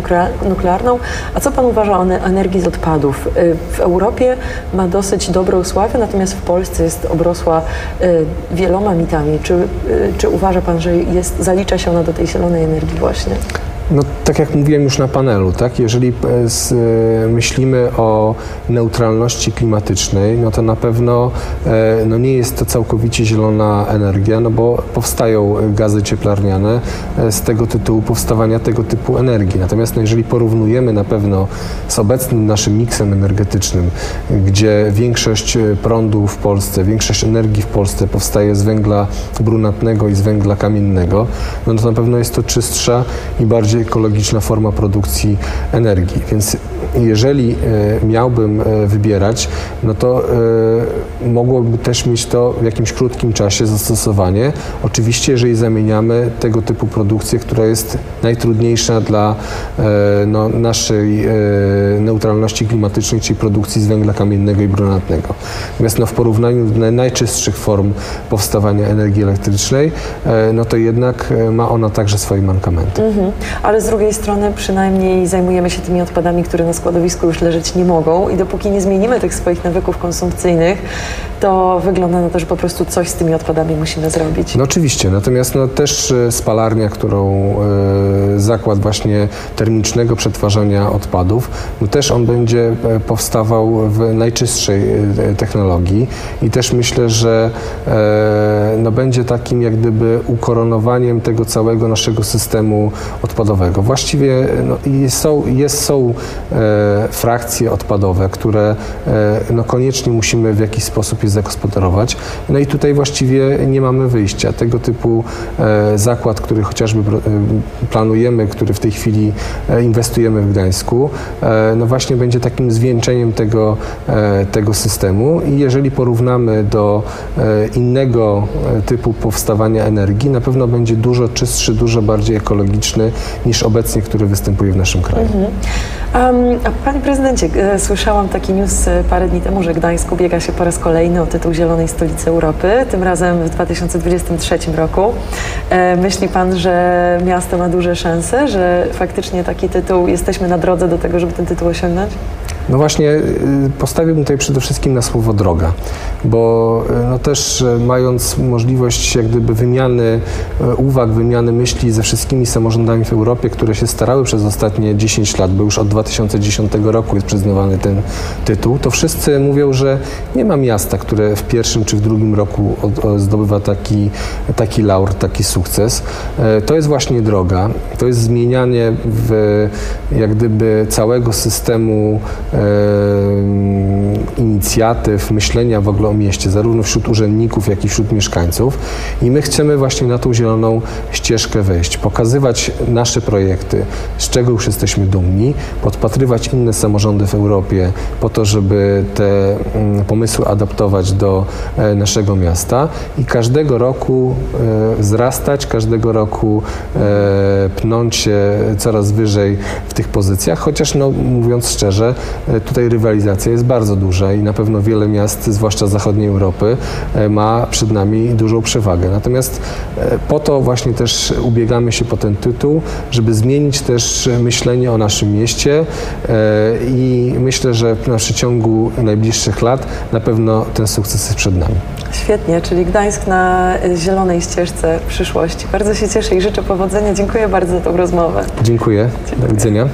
Speaker 1: nuklearną. A co Pan uważa o energii z odpadów? W Europie ma dosyć dobrą sławę, natomiast w Polsce jest obrosła wieloma mitami. Czy czy uważa Pan, że jest, zalicza się ona do tej zielonej energii właśnie?
Speaker 6: No, tak jak mówiłem już na panelu, tak? jeżeli e, z, e, myślimy o neutralności klimatycznej, no to na pewno e, no nie jest to całkowicie zielona energia, no bo powstają gazy cieplarniane z tego tytułu powstawania tego typu energii. Natomiast no, jeżeli porównujemy na pewno z obecnym naszym miksem energetycznym, gdzie większość prądu w Polsce, większość energii w Polsce powstaje z węgla brunatnego i z węgla kamiennego, no to na pewno jest to czystsza i bardziej bardziej ekologiczna forma produkcji energii. Więc jeżeli e, miałbym e, wybierać, no to e, mogłoby też mieć to w jakimś krótkim czasie zastosowanie. Oczywiście, jeżeli zamieniamy tego typu produkcję, która jest najtrudniejsza dla no, naszej neutralności klimatycznej, czyli produkcji z węgla kamiennego i brunatnego. Natomiast no, w porównaniu do najczystszych form powstawania energii elektrycznej, no to jednak ma ona także swoje mankamenty. Mhm
Speaker 1: ale z drugiej strony przynajmniej zajmujemy się tymi odpadami, które na składowisku już leżeć nie mogą. I dopóki nie zmienimy tych swoich nawyków konsumpcyjnych, to wygląda na to, że po prostu coś z tymi odpadami musimy zrobić.
Speaker 6: No oczywiście, natomiast no, też e, spalarnia, którą y, zakład właśnie termicznego przetwarzania odpadów, no też on będzie e, powstawał w najczystszej technologii. I też myślę, że y, no, będzie takim jak gdyby ukoronowaniem tego całego naszego systemu odpadowego odpadowego. Właściwie no, są, jest, są e, frakcje odpadowe, które e, no, koniecznie musimy w jakiś sposób je zagospodarować. No i tutaj właściwie nie mamy wyjścia. Tego typu e, zakład, który chociażby e, planujemy, który w tej chwili e, inwestujemy w Gdańsku, e, no właśnie będzie takim zwieńczeniem tego, tego systemu i jeżeli porównamy do innego typu powstawania energii, na pewno będzie dużo czystszy, dużo bardziej ekologiczny niż obecnie, który występuje w naszym kraju. Mhm.
Speaker 1: Um, Panie Prezydencie, e, słyszałam taki news e, parę dni temu, że Gdańsk ubiega się po raz kolejny o tytuł Zielonej Stolicy Europy, tym razem w 2023 roku. E, myśli Pan, że miasto ma duże szanse, że faktycznie taki tytuł, jesteśmy na drodze do tego, żeby ten tytuł osiągnąć?
Speaker 6: No właśnie y, postawiłbym tutaj przede wszystkim na słowo droga, bo y, no też mając możliwość jak gdyby wymiany uwag, wymiany myśli ze wszystkimi samorządami w Europie, które się starały przez ostatnie 10 lat, bo już od 2010 roku jest przyznawany ten tytuł, to wszyscy mówią, że nie ma miasta, które w pierwszym czy w drugim roku zdobywa taki, taki laur, taki sukces. To jest właśnie droga, to jest zmienianie w jak gdyby całego systemu inicjatyw, myślenia w ogóle o mieście, zarówno wśród urzędników, jak i wśród mieszkańców. I my chcemy właśnie na tą zieloną ścieżkę wejść, pokazywać nasze projekty, z czego już jesteśmy dumni, podpatrywać inne samorządy w Europie po to, żeby te mm, pomysły adaptować do e, naszego miasta i każdego roku e, wzrastać, każdego roku e, pnąć się coraz wyżej w tych pozycjach, chociaż no, mówiąc szczerze, tutaj rywalizacja jest bardzo duża i na pewno wiele miast, zwłaszcza zachodniej Europy, ma przed nami dużą przewagę. Natomiast po to właśnie też ubiegamy się po ten tytuł, żeby zmienić też myślenie o naszym mieście i myślę, że w przeciągu najbliższych lat na pewno ten sukces jest przed nami.
Speaker 5: Świetnie, czyli Gdańsk na zielonej ścieżce przyszłości. Bardzo się cieszę i życzę powodzenia. Dziękuję bardzo za tą rozmowę.
Speaker 6: Dziękuję. Dziękuję. Do widzenia.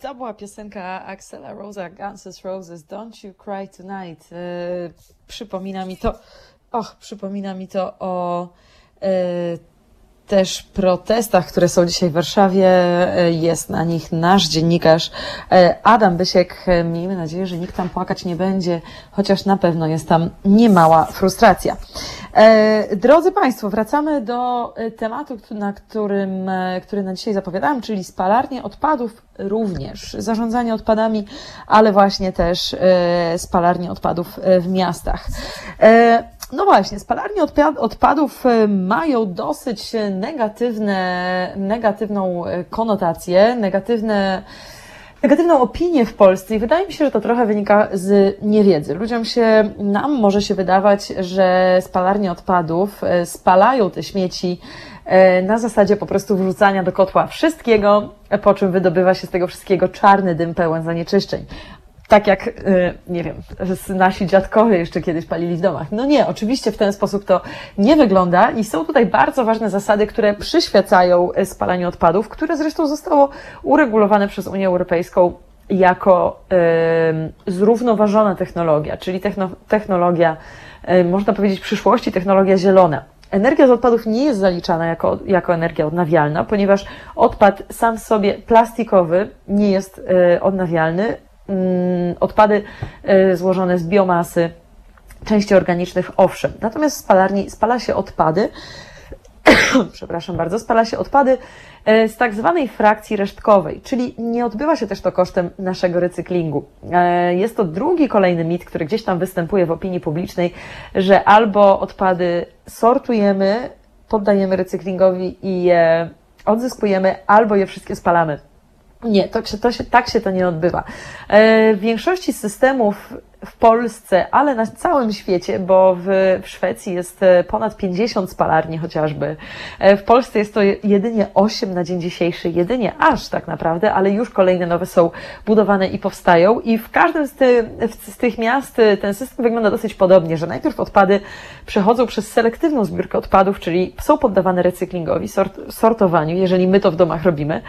Speaker 1: To była piosenka Axela Rosa, Guns Roses, Don't You Cry Tonight. E, przypomina mi to, och, przypomina mi to o e, też protestach, które są dzisiaj w Warszawie. E, jest na nich nasz dziennikarz e, Adam Bysiek. E, miejmy nadzieję, że nikt tam płakać nie będzie, chociaż na pewno jest tam niemała frustracja. Drodzy Państwo, wracamy do tematu, na którym, który na dzisiaj zapowiadałam, czyli spalarnie odpadów również, zarządzanie odpadami, ale właśnie też spalarnie odpadów w miastach. No właśnie, spalarnie odpadów e, mają dosyć negatywne, negatywną e, konotację, negatywne, negatywną opinię w Polsce i wydaje mi się, że to trochę wynika z niewiedzy. Ludziom się, nam może się wydawać, że spalarnie odpadów e, spalają te śmieci na zasadzie po prostu wrzucania do kotła wszystkiego, po czym wydobywa się z tego wszystkiego czarny dym pełen zanieczyszczeń tak jak, y, nie wiem, nasi dziadkowie jeszcze kiedyś palili w domach. No nie, oczywiście w ten sposób to nie wygląda i są tutaj bardzo ważne zasady, które przyświecają y, spalaniu odpadów, które zresztą zostało uregulowane przez Unię Europejską jako y, zrównoważona technologia, czyli technologia, można powiedzieć, przyszłości, technologia zielona. Energia z odpadów nie jest zaliczana jako, jako energia odnawialna, ponieważ odpad sam w sobie plastikowy nie jest odnawialny, odpady e, złożone z biomasy, części organicznych, owszem. Natomiast w spalarni spala się odpady, przepraszam bardzo, spala się odpady e, z tak zwanej frakcji resztkowej, czyli nie odbywa się też to kosztem naszego recyklingu. E, jest to drugi kolejny mit, który gdzieś tam występuje w opinii publicznej, że albo odpady sortujemy, poddajemy recyklingowi i je odzyskujemy, albo je wszystkie spalamy. Nie, to to się, tak się to nie odbywa. E, w większości systemów w Polsce, ale na całym świecie, bo w, w Szwecji jest e, ponad 50 spalarni chociażby. E, w Polsce jest to jedynie 8 na dzień dzisiejszy, jedynie aż tak naprawdę, ale już kolejne nowe są budowane i powstają. I w każdym z, ty, z tych miast ten system wygląda dosyć podobnie, że najpierw odpady przechodzą przez selektywną zbiórkę odpadów, czyli są poddawane recyklingowi, sort, sortowaniu, jeżeli my to w domach robimy.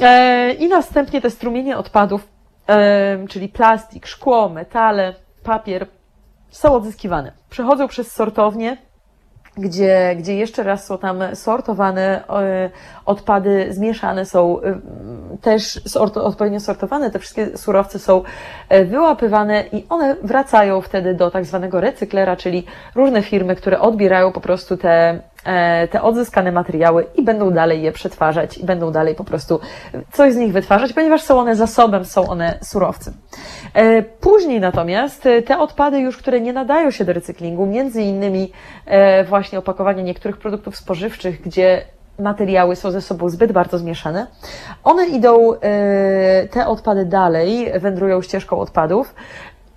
Speaker 1: E, I następnie te strumienie odpadów, e, czyli plastik, szkło, metale, papier, są odzyskiwane. Przechodzą przez sortownie, gdzie, gdzie jeszcze raz są tam sortowane e, odpady, zmieszane są też odpowiednio sortowane, te wszystkie surowce są wyłapywane i one wracają wtedy do tak zwanego recyklera, czyli różne firmy, które odbierają po prostu te E, te odzyskane materiały i będą dalej je przetwarzać i będą dalej po prostu coś z nich wytwarzać, ponieważ są one zasobem, są one surowcem. E, później natomiast e, te odpady już, które nie nadają się do recyklingu, między innymi właśnie opakowania niektórych produktów spożywczych, gdzie materiały są ze sobą zbyt bardzo zmieszane. One idą, te odpady dalej, wędrują ścieżką odpadów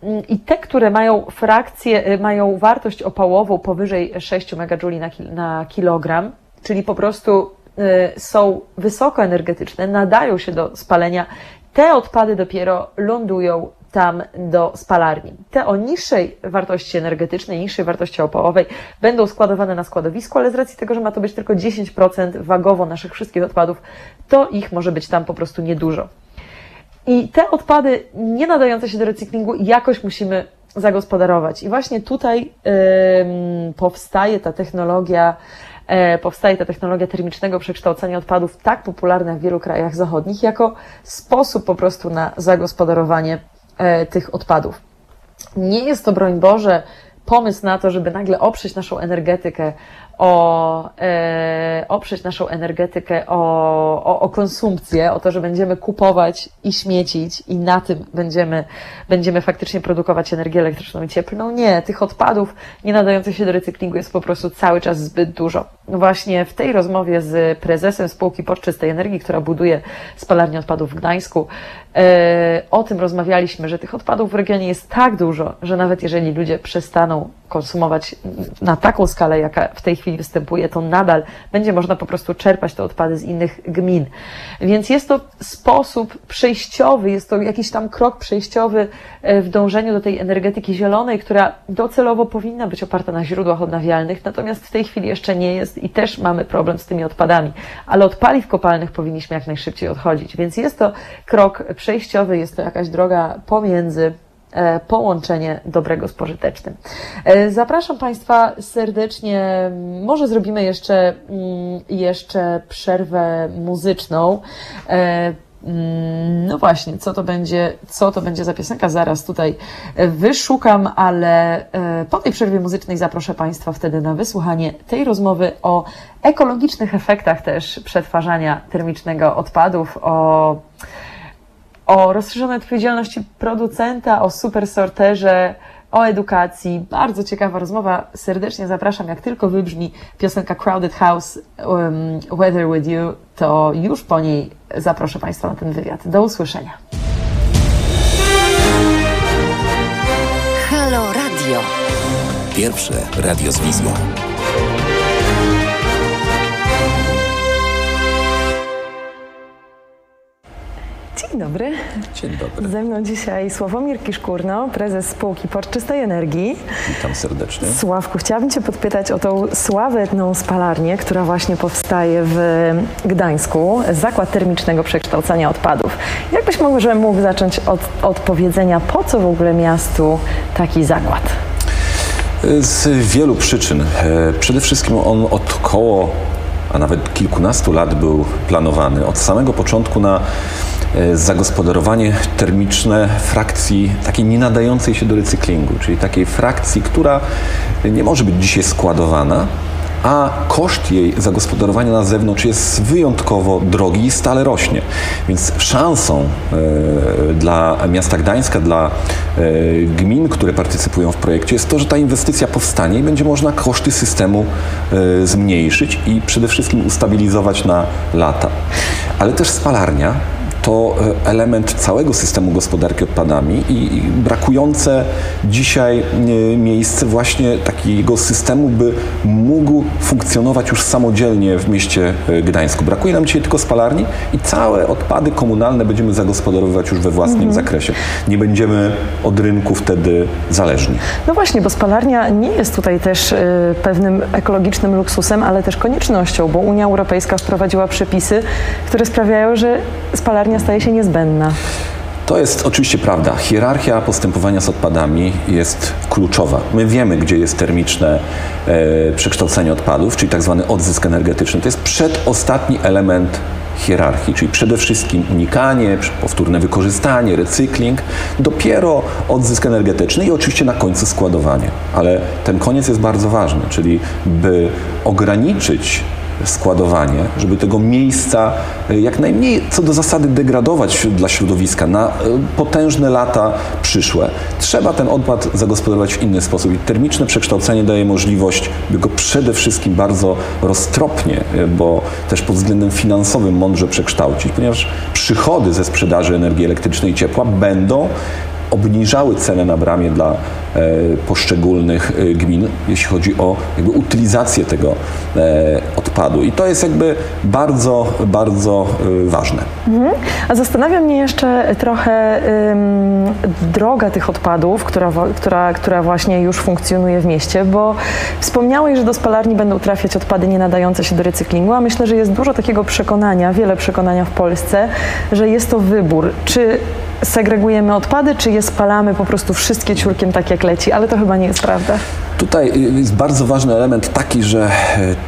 Speaker 1: Mm, I te, które mają frakcję, y, mają wartość opałową powyżej 6 MJ na, kilogram, czyli po prostu y, są wysokoenergetyczne, nadają się do spalenia, te odpady dopiero lądują tam do spalarni. Te o niższej wartości energetycznej, niższej wartości opałowej będą składowane na składowisku, ale z racji tego, że ma to być tylko 10% wagowo naszych wszystkich odpadów, to ich może być tam po prostu niedużo. I te odpady nie nadające się do recyklingu jakoś musimy zagospodarować. I właśnie tutaj powstaje ta technologia e, powstaje ta technologia termicznego przekształcania odpadów, tak popularna w wielu krajach zachodnich, jako sposób po prostu na zagospodarowanie tych odpadów. Nie jest to, broń Boże, pomysł na to, żeby nagle oprzeć naszą energetykę o, e, oprzeć naszą energetykę o, o, o konsumpcję, o to, że będziemy kupować i śmiecić i na tym będziemy, będziemy faktycznie produkować energię elektryczną i cieplną. Nie, tych odpadów nie nadających się do recyklingu jest po prostu cały czas zbyt dużo. Właśnie w tej rozmowie z prezesem spółki Port Energii, która buduje spalarnię odpadów w Gdańsku, e, o tym rozmawialiśmy, że tych odpadów w regionie jest tak dużo, że nawet jeżeli ludzie przestaną konsumować na taką skalę, jaka w tej chwili występuje, to nadal będzie można po prostu czerpać te odpady z innych gmin. Więc jest to sposób przejściowy, jest to jakiś tam krok przejściowy e, w dążeniu do tej energetyki zielonej, która docelowo powinna być oparta na źródłach odnawialnych, natomiast w tej chwili jeszcze nie jest i też mamy problem z tymi odpadami. Ale od paliw kopalnych powinniśmy jak najszybciej odchodzić. Więc jest to krok przejściowy, jest to jakaś droga pomiędzy E, połączenie dobrego z pożytecznym. E, zapraszam Państwa serdecznie. Może zrobimy jeszcze, mm, jeszcze przerwę muzyczną. E, mm, no właśnie, co to będzie, co to będzie za piosenka? Zaraz tutaj wyszukam, ale po tej przerwie muzycznej zaproszę Państwa wtedy na wysłuchanie tej rozmowy o ekologicznych efektach też przetwarzania termicznego odpadów, o o rozszerzonej odpowiedzialności producenta, o super sorterze, o edukacji. Bardzo ciekawa rozmowa. Serdecznie zapraszam. Jak tylko wybrzmi piosenka Crowded House um, Weather With You, to już po niej zaproszę Państwa na ten wywiad. Do usłyszenia.
Speaker 4: Halo Radio. Pierwsze radio z wizją.
Speaker 5: Dzień dobry.
Speaker 7: Dzień dobry.
Speaker 5: Ze mną dzisiaj Sławomir Kiszkurno, prezes spółki Port Czystej Energii.
Speaker 7: Witam serdecznie.
Speaker 5: Sławku, chciałabym Cię podpytać o tą sławetną spalarnię, która właśnie powstaje w Gdańsku, zakład termicznego przekształcania odpadów. Jakbyś może mógł zacząć od, od powiedzenia, po co w ogóle miastu taki zakład?
Speaker 7: Z wielu przyczyn. E, przede wszystkim on od około, a nawet kilkunastu lat był planowany. Od samego początku na zagospodarowanie termiczne frakcji takiej nie nadającej się do recyklingu, czyli takiej frakcji, która nie może być dzisiaj składowana, a koszt jej zagospodarowania na zewnątrz jest wyjątkowo drogi i stale rośnie. Więc szansą e, dla miasta Gdańska, dla e, gmin, które partycypują w projekcie, jest to, że ta inwestycja powstanie i będzie można koszty systemu e, zmniejszyć i przede wszystkim ustabilizować na lata. Ale też spalarnia to e, element całego systemu gospodarki odpadami i brakujące dzisiaj e, miejsce właśnie takiego systemu, by mógł funkcjonować już samodzielnie w mieście e, Gdańsku. Brakuje nam dzisiaj tylko spalarni i całe odpady komunalne będziemy zagospodarowywać już we własnym mhm. zakresie. Nie będziemy od rynku wtedy zależni.
Speaker 5: No właśnie, bo spalarnia nie jest tutaj też pewnym ekologicznym luksusem, ale też koniecznością, bo Unia Europejska wprowadziła przepisy, które sprawiają, że spalarnia staje się niezbędna.
Speaker 7: To jest oczywiście prawda. Hierarchia postępowania z odpadami jest kluczowa. My wiemy, gdzie jest termiczne e, przekształcenie odpadów, czyli tak zwany odzysk energetyczny. To jest przedostatni element hierarchii, czyli przede wszystkim unikanie, powtórne wykorzystanie, recykling, dopiero odzysk energetyczny i oczywiście na końcu składowanie. Ale ten koniec jest bardzo ważny, czyli by ograniczyć składowanie, żeby tego miejsca e, jak najmniej co do zasady degradować dla środowiska na e, potężne lata przyszłe, trzeba ten odpad zagospodarować w inny sposób. I termiczne przekształcenie daje możliwość, by go przede wszystkim bardzo roztropnie, e, bo też pod względem finansowym mądrze przekształcić, ponieważ przychody ze sprzedaży energii elektrycznej i ciepła będą obniżały cenę na bramie dla e, poszczególnych e, gmin, jeśli chodzi o jakby utylizację tego e, odpadu. I to jest jakby bardzo, bardzo ważne. Mhm.
Speaker 5: A zastanawia mnie jeszcze trochę ym, droga tych odpadów, która, która, która właśnie już funkcjonuje w mieście, bo wspomniałeś, że do spalarni będą trafiać odpady nie nadające się do recyklingu, a myślę, że jest dużo takiego przekonania, wiele przekonania w Polsce, że jest to wybór, czy
Speaker 1: segregujemy odpady, czy je spalamy po prostu wszystkie ciurkiem tak jak leci, ale to chyba nie jest prawda.
Speaker 7: Tutaj jest bardzo ważny element taki, że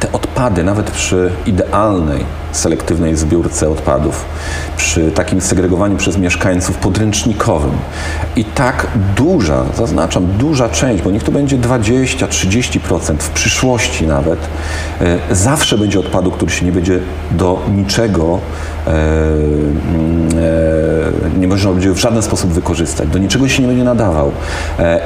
Speaker 7: te odpady, nawet przy idealnej, selektywnej zbiórce odpadów, przy takim segregowaniu przez mieszkańców podręcznikowym i tak duża, zaznaczam, duża część, bo niech to będzie 20-30% w przyszłości nawet, e, zawsze będzie odpadu, który się nie będzie do niczego e, mm, e, nie można będzie w żaden sposób wykorzystać, do niczego się nie będzie nadawał.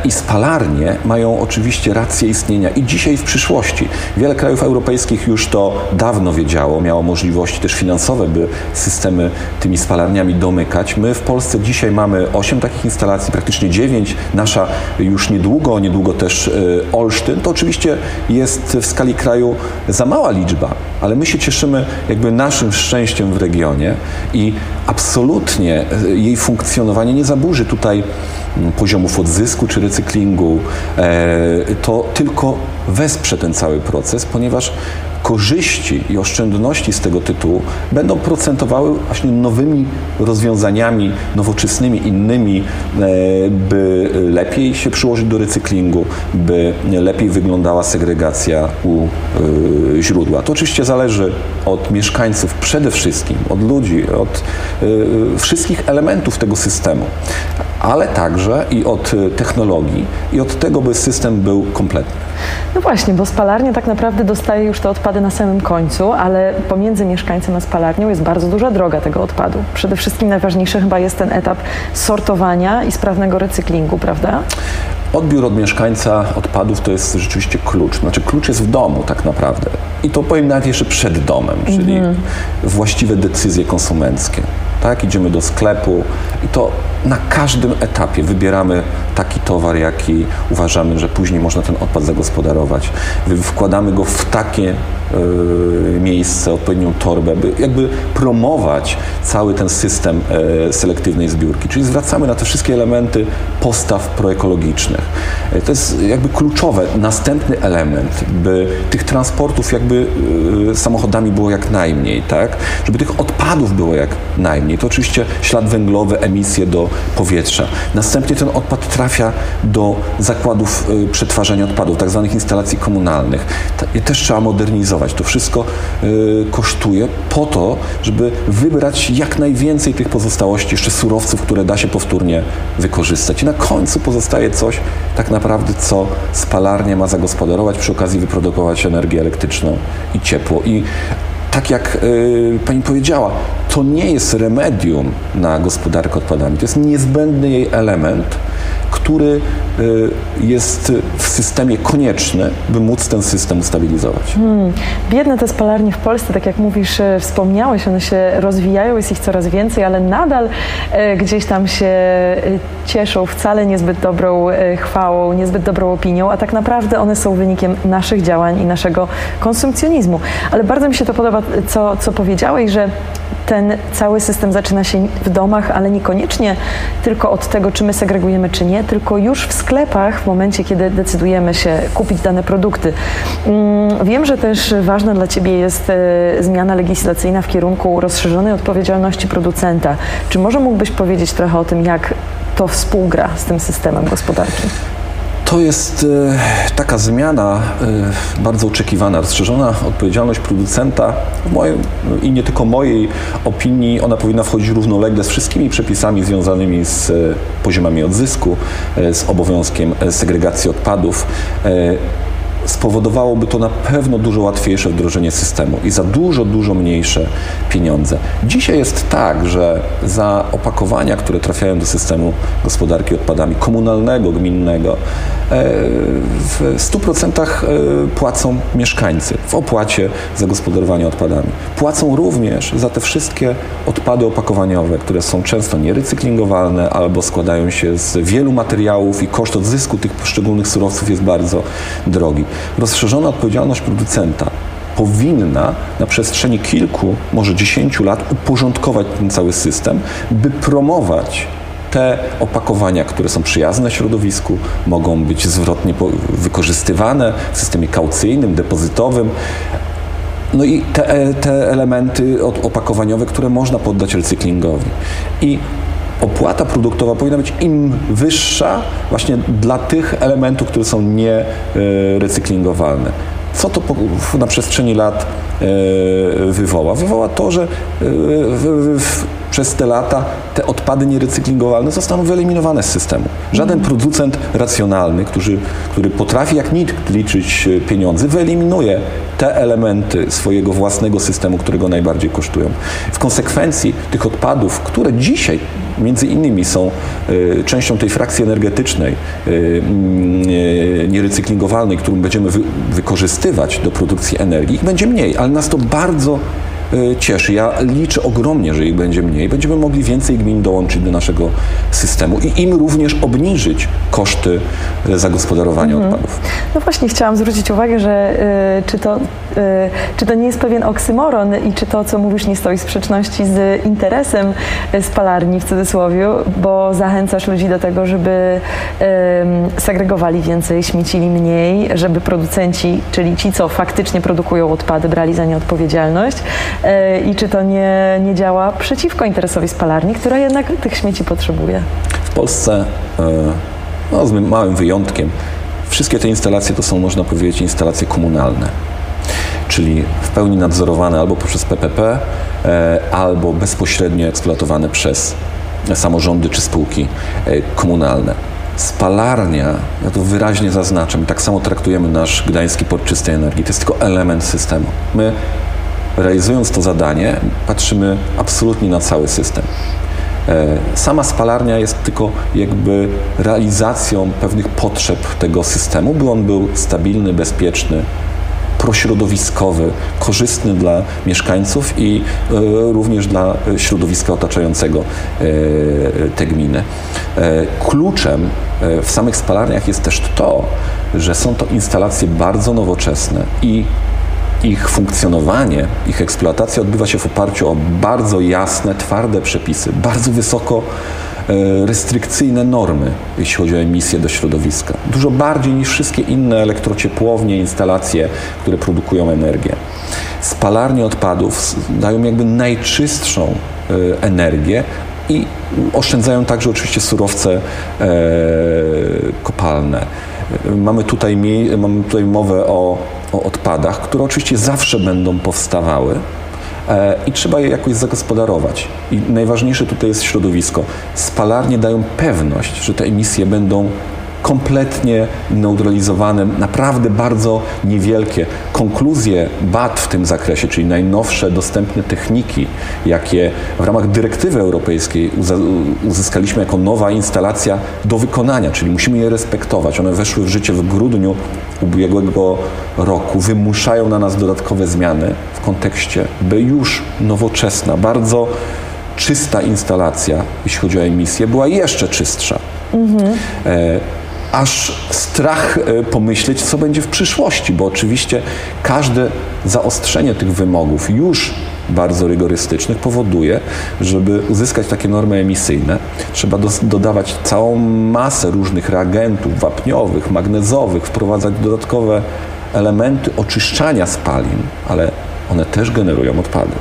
Speaker 7: I spalarnie mają oczywiście rację istnienia i dzisiaj i w przyszłości. Wiele krajów europejskich już to dawno wiedziało, miało możliwości też finansowe, by systemy tymi spalarniami domykać. My w Polsce dzisiaj mamy 8 takich instalacji, praktycznie 9. Nasza już niedługo, niedługo też Olsztyn. To oczywiście jest w skali kraju za mała liczba, ale my się cieszymy jakby naszym szczęściem w regionie i absolutnie jej funkcjonowanie nie zaburzy tutaj poziomów odzysku czy recyklingu. To tylko wesprze ten cały proces, ponieważ korzyści i oszczędności z tego tytułu będą procentowały właśnie nowymi rozwiązaniami, nowoczesnymi, innymi, e, by lepiej się przyłożyć do recyklingu, by lepiej wyglądała segregacja u e, źródła. To oczywiście zależy od mieszkańców przede wszystkim, od ludzi, od e, wszystkich elementów tego systemu, ale także i od technologii i od tego, by system był kompletny.
Speaker 1: No właśnie, bo spalarnia tak naprawdę dostaje już te odpady na samym końcu, ale pomiędzy mieszkańcem a spalarnią jest bardzo duża droga tego odpadu. Przede wszystkim najważniejszy chyba jest ten etap sortowania i sprawnego recyklingu, prawda?
Speaker 7: Odbiór od mieszkańca odpadów to jest rzeczywiście klucz. Znaczy klucz jest w domu tak naprawdę. I to powiem nawet jeszcze przed domem, czyli mhm. właściwe decyzje konsumenckie. Tak, idziemy do sklepu i to na każdym etapie wybieramy taki towar, jaki uważamy, że później można ten odpad zagospodarować. Wkładamy go w takie y, miejsce, odpowiednią torbę, by jakby promować cały ten system y, selektywnej zbiórki. Czyli zwracamy na te wszystkie elementy postaw proekologicznych. Y, to jest jakby kluczowe. Następny element, by tych transportów jakby samochodami było jak najmniej, tak? Żeby tych odpadów było jak najmniej. To oczywiście ślad węglowy, emisje do powietrza. Następnie ten odpad trafia do zakładów y, przetwarzania odpadów, tak zwanych instalacji komunalnych. Je też trzeba modernizować. To wszystko y, kosztuje po to, żeby wybrać jak najwięcej tych pozostałości, jeszcze surowców, które da się powtórnie wykorzystać. I na końcu pozostaje coś tak naprawdę, co spalarnia ma zagospodarować, przy okazji wyprodukować energię elektryczną i ciepło. I tak jak y, pani powiedziała, to nie jest remedium na gospodarkę odpadami, to jest niezbędny jej element, który y, jest w systemie konieczny, by móc ten system ustabilizować. Hmm.
Speaker 1: Biedne te spalarnie w Polsce, tak jak mówisz, y, wspomniałeś, one się rozwijają, jest ich coraz więcej, ale nadal gdzieś tam się cieszą wcale niezbyt dobrą chwałą, niezbyt dobrą opinią, a tak naprawdę one są wynikiem naszych działań i naszego konsumpcjonizmu. Ale bardzo mi się to podoba, co, co powiedziałeś, że ten cały system zaczyna się w domach, ale niekoniecznie tylko od tego, czy my segregujemy, czy nie, tylko już w sklepach, w momencie, kiedy decydujemy się kupić dane produkty. Mm, wiem, że też ważna dla Ciebie jest e, zmiana legislacyjna w kierunku rozszerzonej odpowiedzialności producenta. Czy może mógłbyś powiedzieć trochę o tym, jak to współgra z tym systemem gospodarczym?
Speaker 7: To jest e, taka zmiana e, bardzo oczekiwana, rozszerzona odpowiedzialność producenta. W mojej, I nie tylko mojej opinii, ona powinna wchodzić równolegle z wszystkimi przepisami związanymi z e, poziomami odzysku, z obowiązkiem segregacji odpadów spowodowałoby to na pewno dużo łatwiejsze wdrożenie systemu i za dużo, dużo mniejsze pieniądze. Dzisiaj jest tak, że za opakowania, które trafiają do systemu gospodarki odpadami komunalnego, gminnego, e, w 100% e, płacą mieszkańcy w opłacie za gospodarowanie odpadami. Płacą również za te wszystkie odpady opakowaniowe, które są często nierecyklingowalne albo składają się z wielu materiałów i koszt odzysku tych poszczególnych surowców jest bardzo drogi rozszerzona odpowiedzialność producenta powinna na przestrzeni kilku, może dziesięciu lat uporządkować ten cały system, by promować te opakowania, które są przyjazne środowisku, mogą być zwrotnie wykorzystywane w systemie kaucyjnym, depozytowym. No i te, te elementy opakowaniowe, które można poddać recyklingowi. I opłata produktowa powinna być im wyższa właśnie dla tych elementów, które są nierecyklingowalne. Co to na przestrzeni lat wywoła? Wywoła to, że przez te lata te odpady nierecyklingowalne zostaną wyeliminowane z systemu. Żaden mhm. producent racjonalny, który, który potrafi jak nikt liczyć e, pieniądze, wyeliminuje te elementy swojego własnego systemu, które go najbardziej kosztują. W konsekwencji tych odpadów, które dzisiaj między innymi są y, częścią tej frakcji energetycznej, y, y, nierecyklingowalnej, którą będziemy wy, wykorzystywać do produkcji energii, ich będzie mniej, ale nas to bardzo cieszy. Ja liczę ogromnie, że ich będzie mniej. Będziemy mogli więcej gmin dołączyć do naszego systemu i im również obniżyć koszty y, zagospodarowania mhm. odpadów.
Speaker 1: No właśnie, chciałam zwrócić uwagę, że y, czy, to, y, czy to nie jest pewien oksymoron i czy to, co mówisz, nie stoi w sprzeczności z interesem spalarni w cudzysłowie, bo zachęcasz ludzi do tego, żeby y, segregowali więcej, śmiecili mniej, żeby producenci, czyli ci, co faktycznie produkują odpady, brali za nie odpowiedzialność, E, i czy to nie, nie działa przeciwko interesowi spalarni, która jednak tych śmieci potrzebuje.
Speaker 7: W Polsce, e, no, z małym wyjątkiem, wszystkie te instalacje to są, można powiedzieć, instalacje komunalne czyli w pełni nadzorowane albo poprzez PPP, e, albo bezpośrednio eksploatowane przez samorządy czy spółki komunalne. Spalarnia, ja to wyraźnie zaznaczam, tak samo traktujemy nasz Gdański Port Czystej Energii, to jest tylko element systemu. My realizując to zadanie, patrzymy absolutnie na cały system. E, sama spalarnia jest tylko jakby realizacją pewnych potrzeb tego systemu, by on był stabilny, bezpieczny, prośrodowiskowy, korzystny dla mieszkańców i e, również dla środowiska otaczającego e, te gminy. Kluczem w samych spalarniach jest też to, że są to instalacje bardzo nowoczesne i ich funkcjonowanie, ich eksploatacja odbywa się w oparciu o bardzo jasne, twarde przepisy, bardzo wysoko e, restrykcyjne normy, jeśli chodzi o emisję do środowiska. Dużo bardziej niż wszystkie inne elektrociepłownie, instalacje, które produkują energię. Spalarnie odpadów dają jakby najczystszą e, energię i oszczędzają także oczywiście surowce e, kopalne. Mamy tutaj, mamy tutaj mowę o o odpadach, które oczywiście zawsze będą powstawały e, i trzeba je jakoś zagospodarować. I najważniejsze tutaj jest środowisko. Spalarnie dają pewność, że te emisje będą kompletnie neutralizowane, naprawdę bardzo niewielkie. Konkluzje BAT w tym zakresie, czyli najnowsze dostępne techniki, jakie w ramach dyrektywy europejskiej uzyskaliśmy jako nowa instalacja do wykonania, czyli musimy je respektować. One weszły w życie w grudniu ubiegłego roku, wymuszają na nas dodatkowe zmiany w kontekście, by już nowoczesna, bardzo czysta instalacja, jeśli chodzi o emisję, była jeszcze czystsza. Mhm. E, aż strach e, pomyśleć, co będzie w przyszłości, bo oczywiście każde zaostrzenie tych wymogów już bardzo rygorystycznych powoduje, żeby uzyskać takie normy emisyjne, trzeba do, dodawać całą masę różnych reagentów wapniowych, magnezowych, wprowadzać dodatkowe elementy oczyszczania spalin, ale one też generują odpady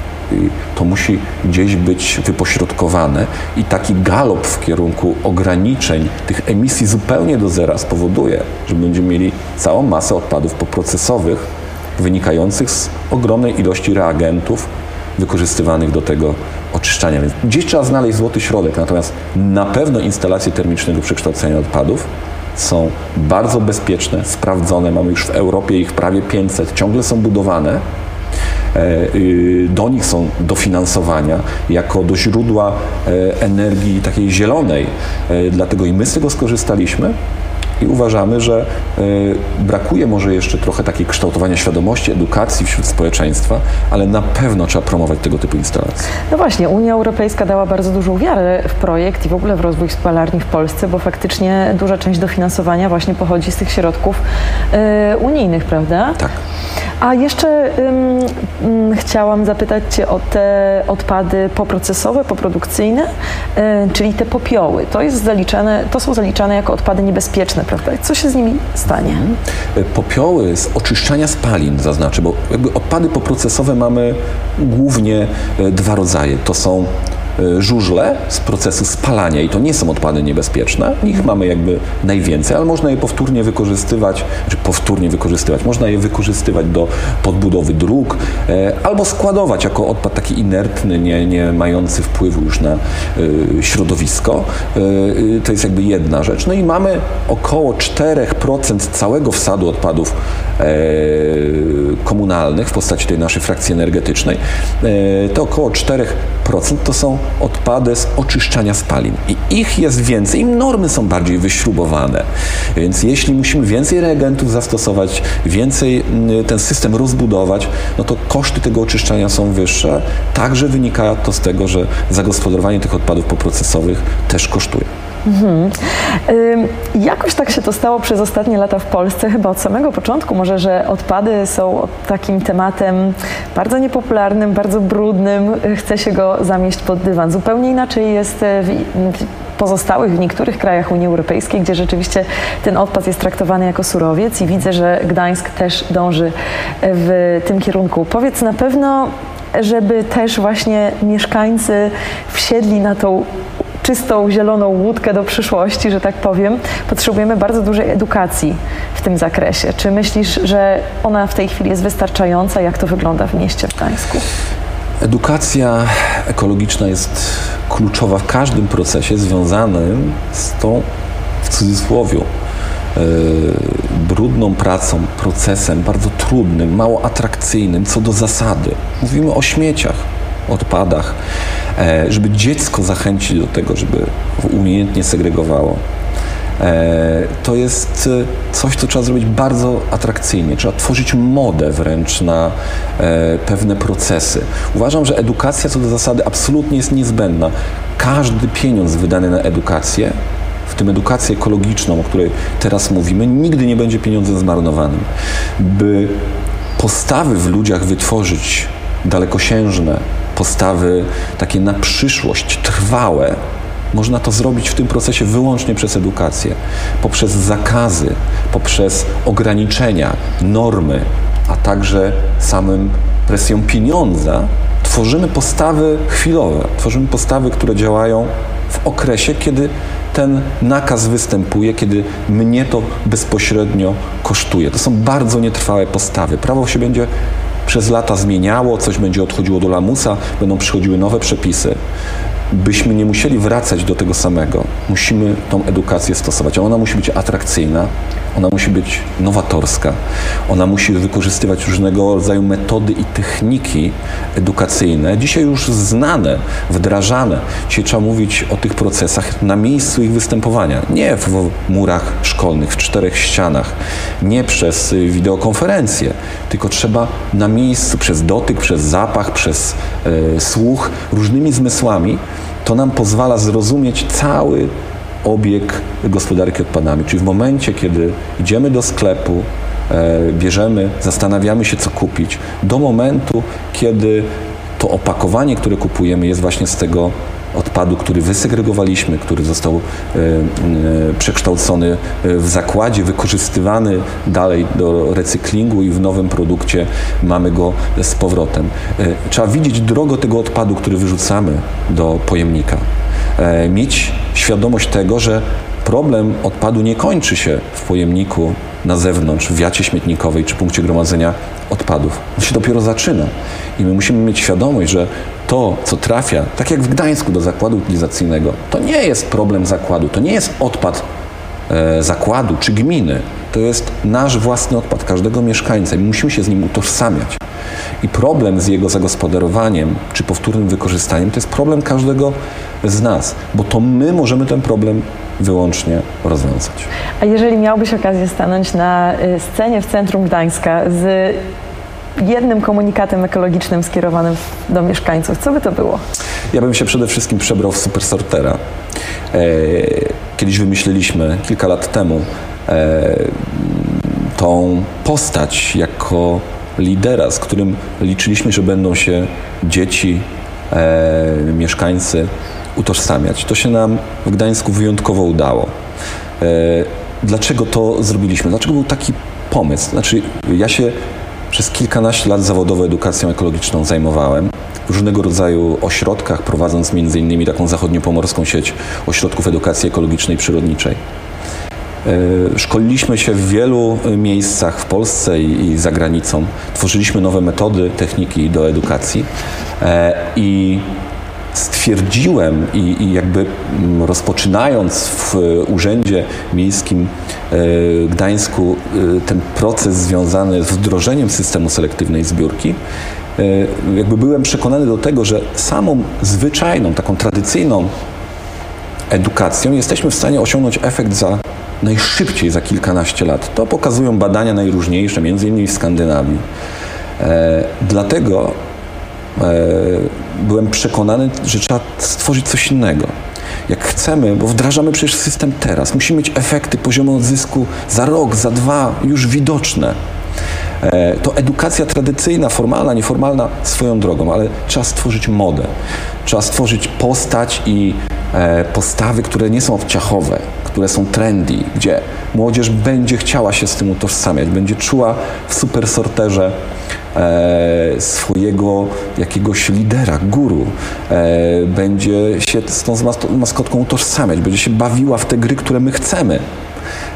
Speaker 7: to musi gdzieś być wypośrodkowane i taki galop w kierunku ograniczeń tych emisji zupełnie do zera spowoduje, że będziemy mieli całą masę odpadów poprocesowych wynikających z ogromnej ilości reagentów wykorzystywanych do tego oczyszczania. Więc gdzieś trzeba znaleźć złoty środek, natomiast na pewno instalacje termicznego przekształcenia odpadów są bardzo bezpieczne, sprawdzone. Mamy już w Europie ich prawie 500, ciągle są budowane do nich są dofinansowania jako do źródła e, energii takiej zielonej. E, dlatego i my z tego skorzystaliśmy i uważamy, że brakuje może jeszcze trochę takiej kształtowania świadomości, edukacji wśród społeczeństwa, ale na pewno trzeba promować tego typu instalacje.
Speaker 1: No właśnie, Unia Europejska dała bardzo dużą wiarę w projekt i w ogóle w rozwój spalarni w Polsce, bo faktycznie duża część dofinansowania właśnie pochodzi z tych środków unijnych, prawda?
Speaker 7: Tak.
Speaker 1: A jeszcze chciałam zapytać Cię o te odpady poprocesowe, poprodukcyjne, y, czyli te popioły. To, jest zaliczane, to są zaliczane jako odpady niebezpieczne, prawda? Co się z nimi stanie? Mhm.
Speaker 7: Popioły z oczyszczania spalin, zaznaczę, bo jakby odpady poprocesowe mamy głównie e, dwa rodzaje. To są e, żużle z procesu spalania i to nie są odpady niebezpieczne. Ich mamy jakby najwięcej, ale można je powtórnie wykorzystywać, czy powtórnie wykorzystywać, można je wykorzystywać do podbudowy dróg e, albo składować jako odpad taki inertny, nie, nie mający wpływu już na środowisko. To jest jakby jedna rzecz. No i mamy około 4% całego wsadu odpadów komunalnych w postaci tej naszej frakcji energetycznej. To około 4% to są odpady z oczyszczania spalin. I ich jest więcej, im normy są bardziej wyśrubowane. Więc jeśli musimy więcej reagentów zastosować, więcej mm, ten system rozbudować, no to koszty tego oczyszczania są wyższe. Także wynika to z tego, że zagospodarowanie tych odpadów poprocesowych też kosztuje. Mhm.
Speaker 5: Jakoś tak się to stało przez ostatnie lata w Polsce, chyba od samego początku, może, że odpady są takim tematem bardzo niepopularnym, bardzo brudnym, chce się go zamieść pod dywan. Zupełnie inaczej jest w pozostałych, w niektórych krajach Unii Europejskiej, gdzie rzeczywiście ten odpad jest traktowany jako surowiec i widzę, że Gdańsk też dąży w tym kierunku. Powiedz na pewno, żeby też właśnie mieszkańcy wsiedli na tą czystą, zieloną łódkę do przyszłości, że tak powiem, potrzebujemy bardzo dużej edukacji w tym zakresie. Czy myślisz, że ona w tej chwili jest wystarczająca? Jak to wygląda w mieście w Gdańsku?
Speaker 7: Edukacja ekologiczna jest kluczowa w każdym procesie związanym z tą, w cudzysłowie, yy, brudną pracą, procesem bardzo trudnym, mało atrakcyjnym co do zasady. Mówimy o śmieciach, odpadach, E, żeby dziecko zachęcić do tego, żeby umiejętnie segregowało. E, to jest e, coś, co trzeba zrobić bardzo atrakcyjnie. Trzeba tworzyć modę wręcz na pewne procesy. Uważam, że edukacja co do zasady absolutnie jest niezbędna. Każdy pieniądz wydany na edukację w tym edukację ekologiczną, o której teraz mówimy, nigdy nie będzie pieniądzem zmarnowanym. By postawy w ludziach wytworzyć dalekosiężne, postawy takie na przyszłość, trwałe, można to zrobić w tym procesie wyłącznie przez edukację, poprzez zakazy, poprzez ograniczenia, normy, a także samym presją pieniądza. Tworzymy postawy chwilowe, tworzymy postawy, które działają w okresie, kiedy ten nakaz występuje, kiedy mnie to bezpośrednio kosztuje. To są bardzo nietrwałe postawy. Prawo się będzie przez lata zmieniało, coś będzie odchodziło do lamusa, będą przychodziły nowe przepisy. Byśmy nie musieli wracać do tego samego, musimy tą edukację stosować. Ona musi być atrakcyjna, ona musi być nowatorska, ona musi wykorzystywać różnego rodzaju metody i techniki edukacyjne, dzisiaj już znane, wdrażane. Dzisiaj trzeba mówić o tych procesach na miejscu ich występowania, nie w murach szkolnych, w czterech ścianach, nie przez wideokonferencje, tylko trzeba na miejscu, przez dotyk, przez zapach, przez e, słuch, różnymi zmysłami. To nam pozwala zrozumieć cały obieg gospodarki odpadami. Czyli w momencie, kiedy idziemy do sklepu, e, bierzemy, zastanawiamy się, co kupić, do momentu, kiedy to opakowanie, które kupujemy, jest właśnie z tego odpadu, który wysegregowaliśmy, który został e, e, przekształcony w zakładzie, wykorzystywany dalej do recyklingu i w nowym produkcie mamy go z powrotem. Trzeba widzieć drogę tego odpadu, który wyrzucamy do pojemnika. Mieć świadomość tego, że problem odpadu nie kończy się w pojemniku na zewnątrz, w wiacie śmietnikowej czy punkcie gromadzenia odpadów. On się dopiero zaczyna. I my musimy mieć świadomość, że to, co trafia, tak jak w Gdańsku do zakładu utylizacyjnego, to nie jest problem zakładu, to nie jest odpad e, zakładu czy gminy. To jest nasz własny odpad każdego mieszkańca i musimy się z nim utożsamiać. I problem z jego zagospodarowaniem czy powtórnym wykorzystaniem to jest problem każdego z nas, bo to my możemy ten problem wyłącznie rozwiązać.
Speaker 5: A jeżeli miałbyś okazję stanąć na y, scenie w centrum Gdańska z jednym komunikatem ekologicznym skierowanym do mieszkańców, co by to było?
Speaker 7: Ja bym się przede wszystkim przebrał w supersortera. E, kiedyś wymyśliliśmy kilka lat temu e, tą postać jako lidera, z którym liczyliśmy, że będą się dzieci, e, mieszkańcy utożsamiać. To się nam w Gdańsku wyjątkowo udało. Dlaczego to zrobiliśmy? Dlaczego był taki pomysł? Znaczy, ja się przez kilkanaście lat zawodowo edukacją ekologiczną zajmowałem w różnego rodzaju ośrodkach, prowadząc innymi taką zachodniopomorską sieć ośrodków edukacji ekologicznej i przyrodniczej. E, szkoliliśmy się w wielu miejscach w Polsce i za granicą. Tworzyliśmy nowe metody, techniki do edukacji e, i stwierdziłem i, i, jakby mm, rozpoczynając w Urzędzie Miejskim e, Gdańsku ten proces związany z wdrożeniem systemu selektywnej zbiórki, jakby byłem przekonany do tego, że samą zwyczajną, taką tradycyjną edukacją jesteśmy w stanie osiągnąć efekt za najszybciej za kilkanaście lat. To pokazują badania najróżniejsze, między innymi w Skandynawii. E, dlatego e, byłem przekonany, że trzeba stworzyć coś innego. Jak chcemy, bo wdrażamy przecież system teraz, musimy mieć efekty poziomu odzysku za rok, za dwa, już widoczne. E, to edukacja tradycyjna, formalna, nieformalna swoją drogą, ale trzeba stworzyć modę. Trzeba stworzyć postać i e, postawy, które nie są obciachowe, które są trendy, gdzie młodzież będzie chciała się z tym utożsamiać, będzie czuła w supersorterze e, swojego jakiegoś lidera, guru, e, będzie się z tą maskotką utożsamiać, będzie się bawiła w te gry, które my chcemy,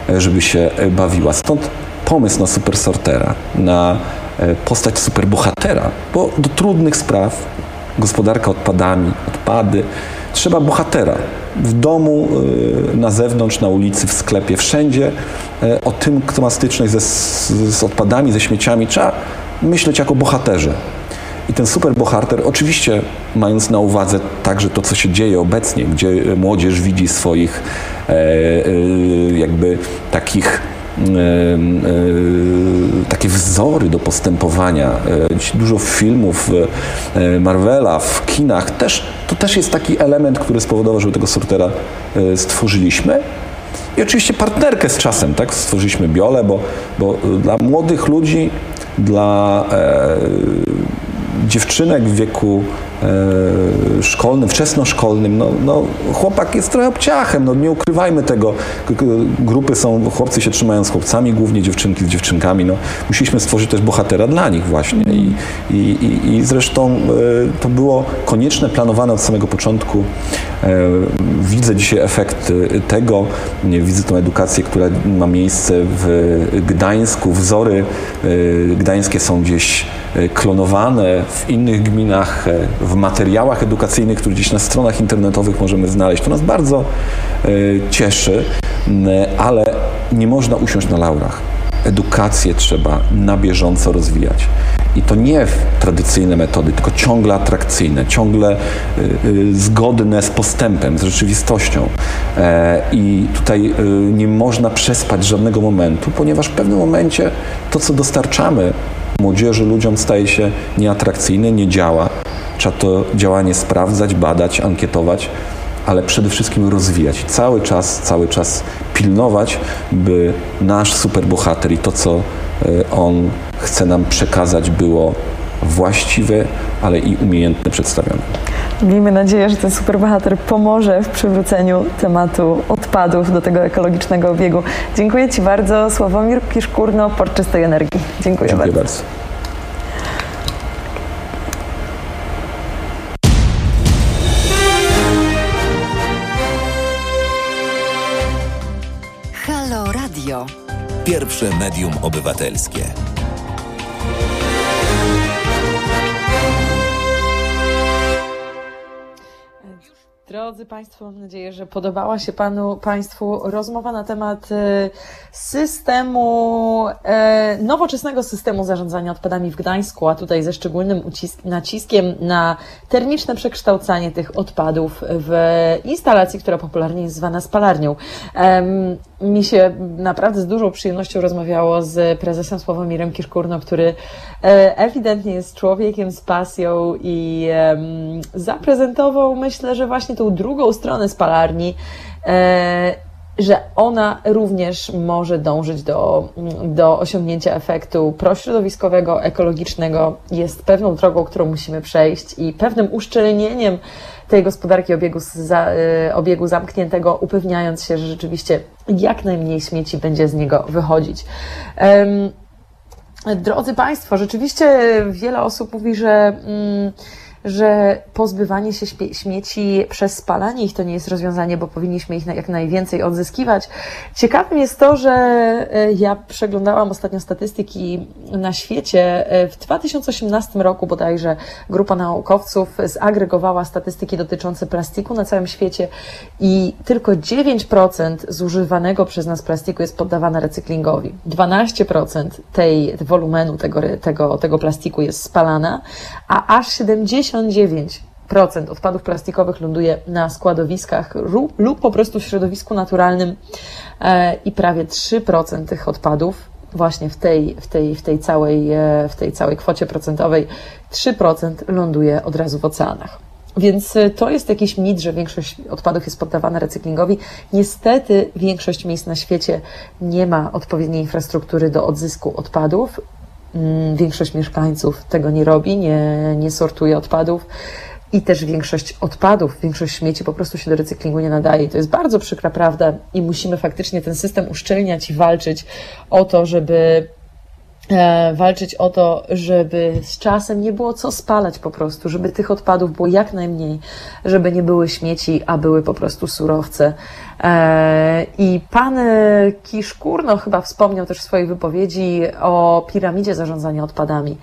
Speaker 7: e, żeby się e, bawiła. Stąd pomysł na supersortera, na e, postać superbohatera, bo do trudnych spraw, gospodarka odpadami, odpady, trzeba bohatera. W domu, na zewnątrz, na ulicy, w sklepie, wszędzie o tym, kto ma styczność ze, z odpadami, ze śmieciami, trzeba myśleć jako bohaterze. I ten superbohater, oczywiście mając na uwadze także to, co się dzieje obecnie, gdzie młodzież widzi swoich e, e, jakby takich takie wzory do postępowania. E, dużo filmów e, Marvela w kinach też, to też jest taki element, który spowodował, że tego sortera e, stworzyliśmy. I oczywiście partnerkę z czasem, tak? Stworzyliśmy Biolę, bo, bo dla młodych ludzi, dla e, dziewczynek w wieku szkolnym, wczesnoszkolnym, no, no, chłopak jest trochę obciachem, no nie ukrywajmy tego. Grupy są, chłopcy się trzymają z chłopcami, głównie dziewczynki z dziewczynkami. No, musieliśmy stworzyć też bohatera dla nich właśnie. I, i, i, i zresztą e, to było konieczne, planowane od samego początku. E, widzę dzisiaj efekt tego, widzę tą edukację, która ma miejsce w Gdańsku. Wzory gdańskie są gdzieś klonowane w innych gminach, e, w materiałach edukacyjnych, które gdzieś na stronach internetowych możemy znaleźć. To nas bardzo e, cieszy, ale nie można usiąść na laurach. Edukację trzeba na bieżąco rozwijać. I to nie w tradycyjne metody, tylko ciągle atrakcyjne, ciągle e, zgodne z postępem, z rzeczywistością. I tutaj nie można przespać żadnego momentu, ponieważ w pewnym momencie to, co dostarczamy młodzieży, ludziom staje się nieatrakcyjne, nie działa. Trzeba to działanie sprawdzać, badać, ankietować, ale przede wszystkim rozwijać. Cały czas, cały czas pilnować, by nasz superbohater i to, co e, on chce nam przekazać, było właściwe, ale i umiejętnie przedstawione.
Speaker 5: Miejmy nadzieję, że ten superbohater pomoże w przywróceniu tematu odpadów do tego ekologicznego obiegu. Dziękuję Ci bardzo. Sławomir Kiszkurno, Port Czystej Energii. Dziękuję,
Speaker 7: Dziękuję
Speaker 5: bardzo.
Speaker 7: bardzo.
Speaker 4: Halo Radio. Pierwsze medium obywatelskie.
Speaker 1: Drodzy Państwo, mam nadzieję, że podobała się Panu Państwu rozmowa na temat e, systemu, e, nowoczesnego systemu zarządzania odpadami w Gdańsku, a tutaj ze szczególnym naciskiem na termiczne przekształcanie tych odpadów w instalacji, która popularnie jest zwana spalarnią. Mi się naprawdę z dużą przyjemnością rozmawiało z prezesem Sławomirem Kiszkurno, który e, ewidentnie jest człowiekiem z pasją i zaprezentował, myślę, że właśnie tą drugą stronę spalarni, e, że ona również może dążyć do, do osiągnięcia efektu prośrodowiskowego, ekologicznego, jest pewną drogą, którą musimy przejść i pewnym uszczelnieniem tej gospodarki obiegu, za, e, obiegu zamkniętego, upewniając się, że rzeczywiście jak najmniej śmieci będzie z niego wychodzić. Drodzy Państwo, rzeczywiście wiele osób mówi, że. Mm, że pozbywanie się śmieci przez spalanie ich to nie jest rozwiązanie, bo powinniśmy ich jak najwięcej odzyskiwać. Ciekawym jest to, że e, ja przeglądałam ostatnio statystyki na świecie. E, w 2018 roku bodajże grupa naukowców zagregowała statystyki dotyczące plastiku na całym świecie i tylko 9% zużywanego przez nas plastiku jest poddawane recyklingowi. 12% tej wolumenu tego, tego, tego plastiku jest spalana, a aż 79% odpadów plastikowych ląduje na składowiskach lub po prostu w środowisku naturalnym e, i prawie 3% tych odpadów właśnie w tej, w tej, w tej, całej, e, w tej całej kwocie procentowej 3% ląduje od razu w oceanach. Więc e, to jest jakiś mit, że większość odpadów jest poddawana recyklingowi. Niestety większość miejsc na świecie nie ma odpowiedniej infrastruktury do odzysku odpadów. Mm, większość mieszkańców tego nie robi, nie, nie sortuje odpadów i też większość odpadów, większość śmieci po prostu się do recyklingu nie nadaje. I to jest bardzo przykra prawda i musimy faktycznie ten system uszczelniać i walczyć o to, żeby E, walczyć o to, żeby z czasem nie było co spalać po prostu, żeby tych odpadów było jak najmniej, żeby nie były śmieci, a były po prostu surowce. E, I pan Kiszkurno chyba wspomniał też w swojej wypowiedzi o piramidzie zarządzania odpadami.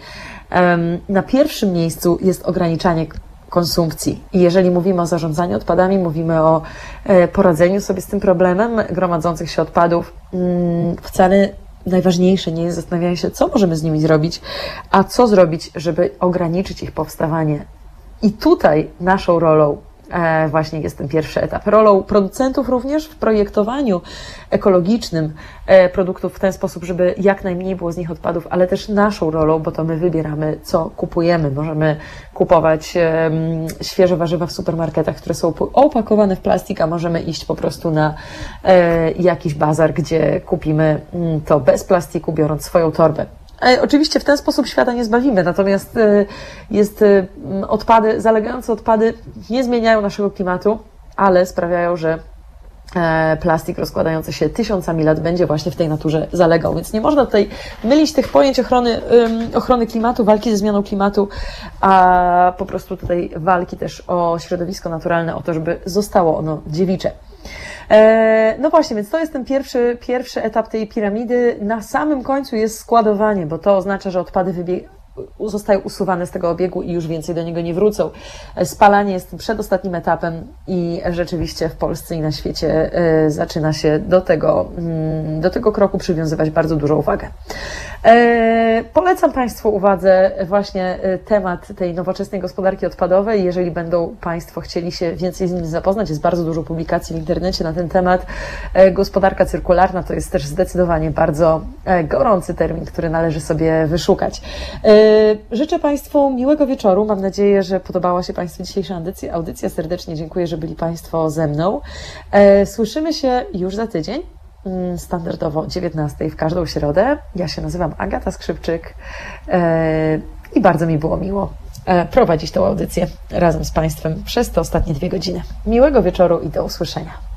Speaker 1: Na pierwszym miejscu jest ograniczanie konsumpcji. I jeżeli mówimy o zarządzaniu odpadami, mówimy o e, poradzeniu sobie z tym problemem gromadzących się odpadów, mm, wcale najważniejsze nie jest zastanawianie się, co możemy z nimi zrobić, a co zrobić, żeby ograniczyć ich powstawanie. I tutaj naszą rolą właśnie jest ten pierwszy etap. Rolą producentów również w projektowaniu ekologicznym e, produktów w ten sposób, żeby jak najmniej było z nich odpadów, ale też naszą rolą, bo to my wybieramy, co kupujemy. Możemy kupować świeże warzywa w supermarketach, które są opakowane w plastik, a możemy iść po prostu na e, jakiś bazar, gdzie kupimy mm, to bez plastiku, biorąc swoją torbę. E, oczywiście w ten sposób świata nie zbawimy, natomiast e, jest e, odpady, zalegające odpady nie zmieniają naszego klimatu, ale sprawiają, że plastik rozkładający się tysiącami lat będzie właśnie w tej naturze zalegał. Więc nie można tutaj mylić tych pojęć ochrony, ochrony klimatu, walki ze zmianą klimatu, a po prostu tutaj walki też o środowisko naturalne, o to, żeby zostało ono dziewicze. E, no właśnie, więc to jest ten pierwszy, pierwszy etap tej piramidy. Na samym końcu jest składowanie, bo to oznacza, że odpady zostają usuwane z tego obiegu i już więcej do niego nie wrócą. E, spalanie jest przedostatnim etapem i rzeczywiście w Polsce i na świecie e, zaczyna się do tego, mm, do tego kroku przywiązywać bardzo dużą uwagę. E, polecam Państwu uwadze właśnie e, temat tej nowoczesnej gospodarki odpadowej. Jeżeli będą Państwo chcieli się więcej z nim zapoznać, jest bardzo dużo publikacji w internecie na ten temat. E, gospodarka cyrkularna to jest też zdecydowanie bardzo gorący termin, który należy sobie wyszukać. Życzę Państwu miłego wieczoru. Mam nadzieję, że podobała się Państwu dzisiejsza audycja. audycja. Serdecznie dziękuję, że byli Państwo ze mną. Słyszymy się już za tydzień. Mm, standardowo 19 w każdą środę. Ja się nazywam Agata Skrzypczyk e, i bardzo mi było miło e, prowadzić tę audycję razem z Państwem przez te ostatnie dwie godziny. Miłego wieczoru i do usłyszenia.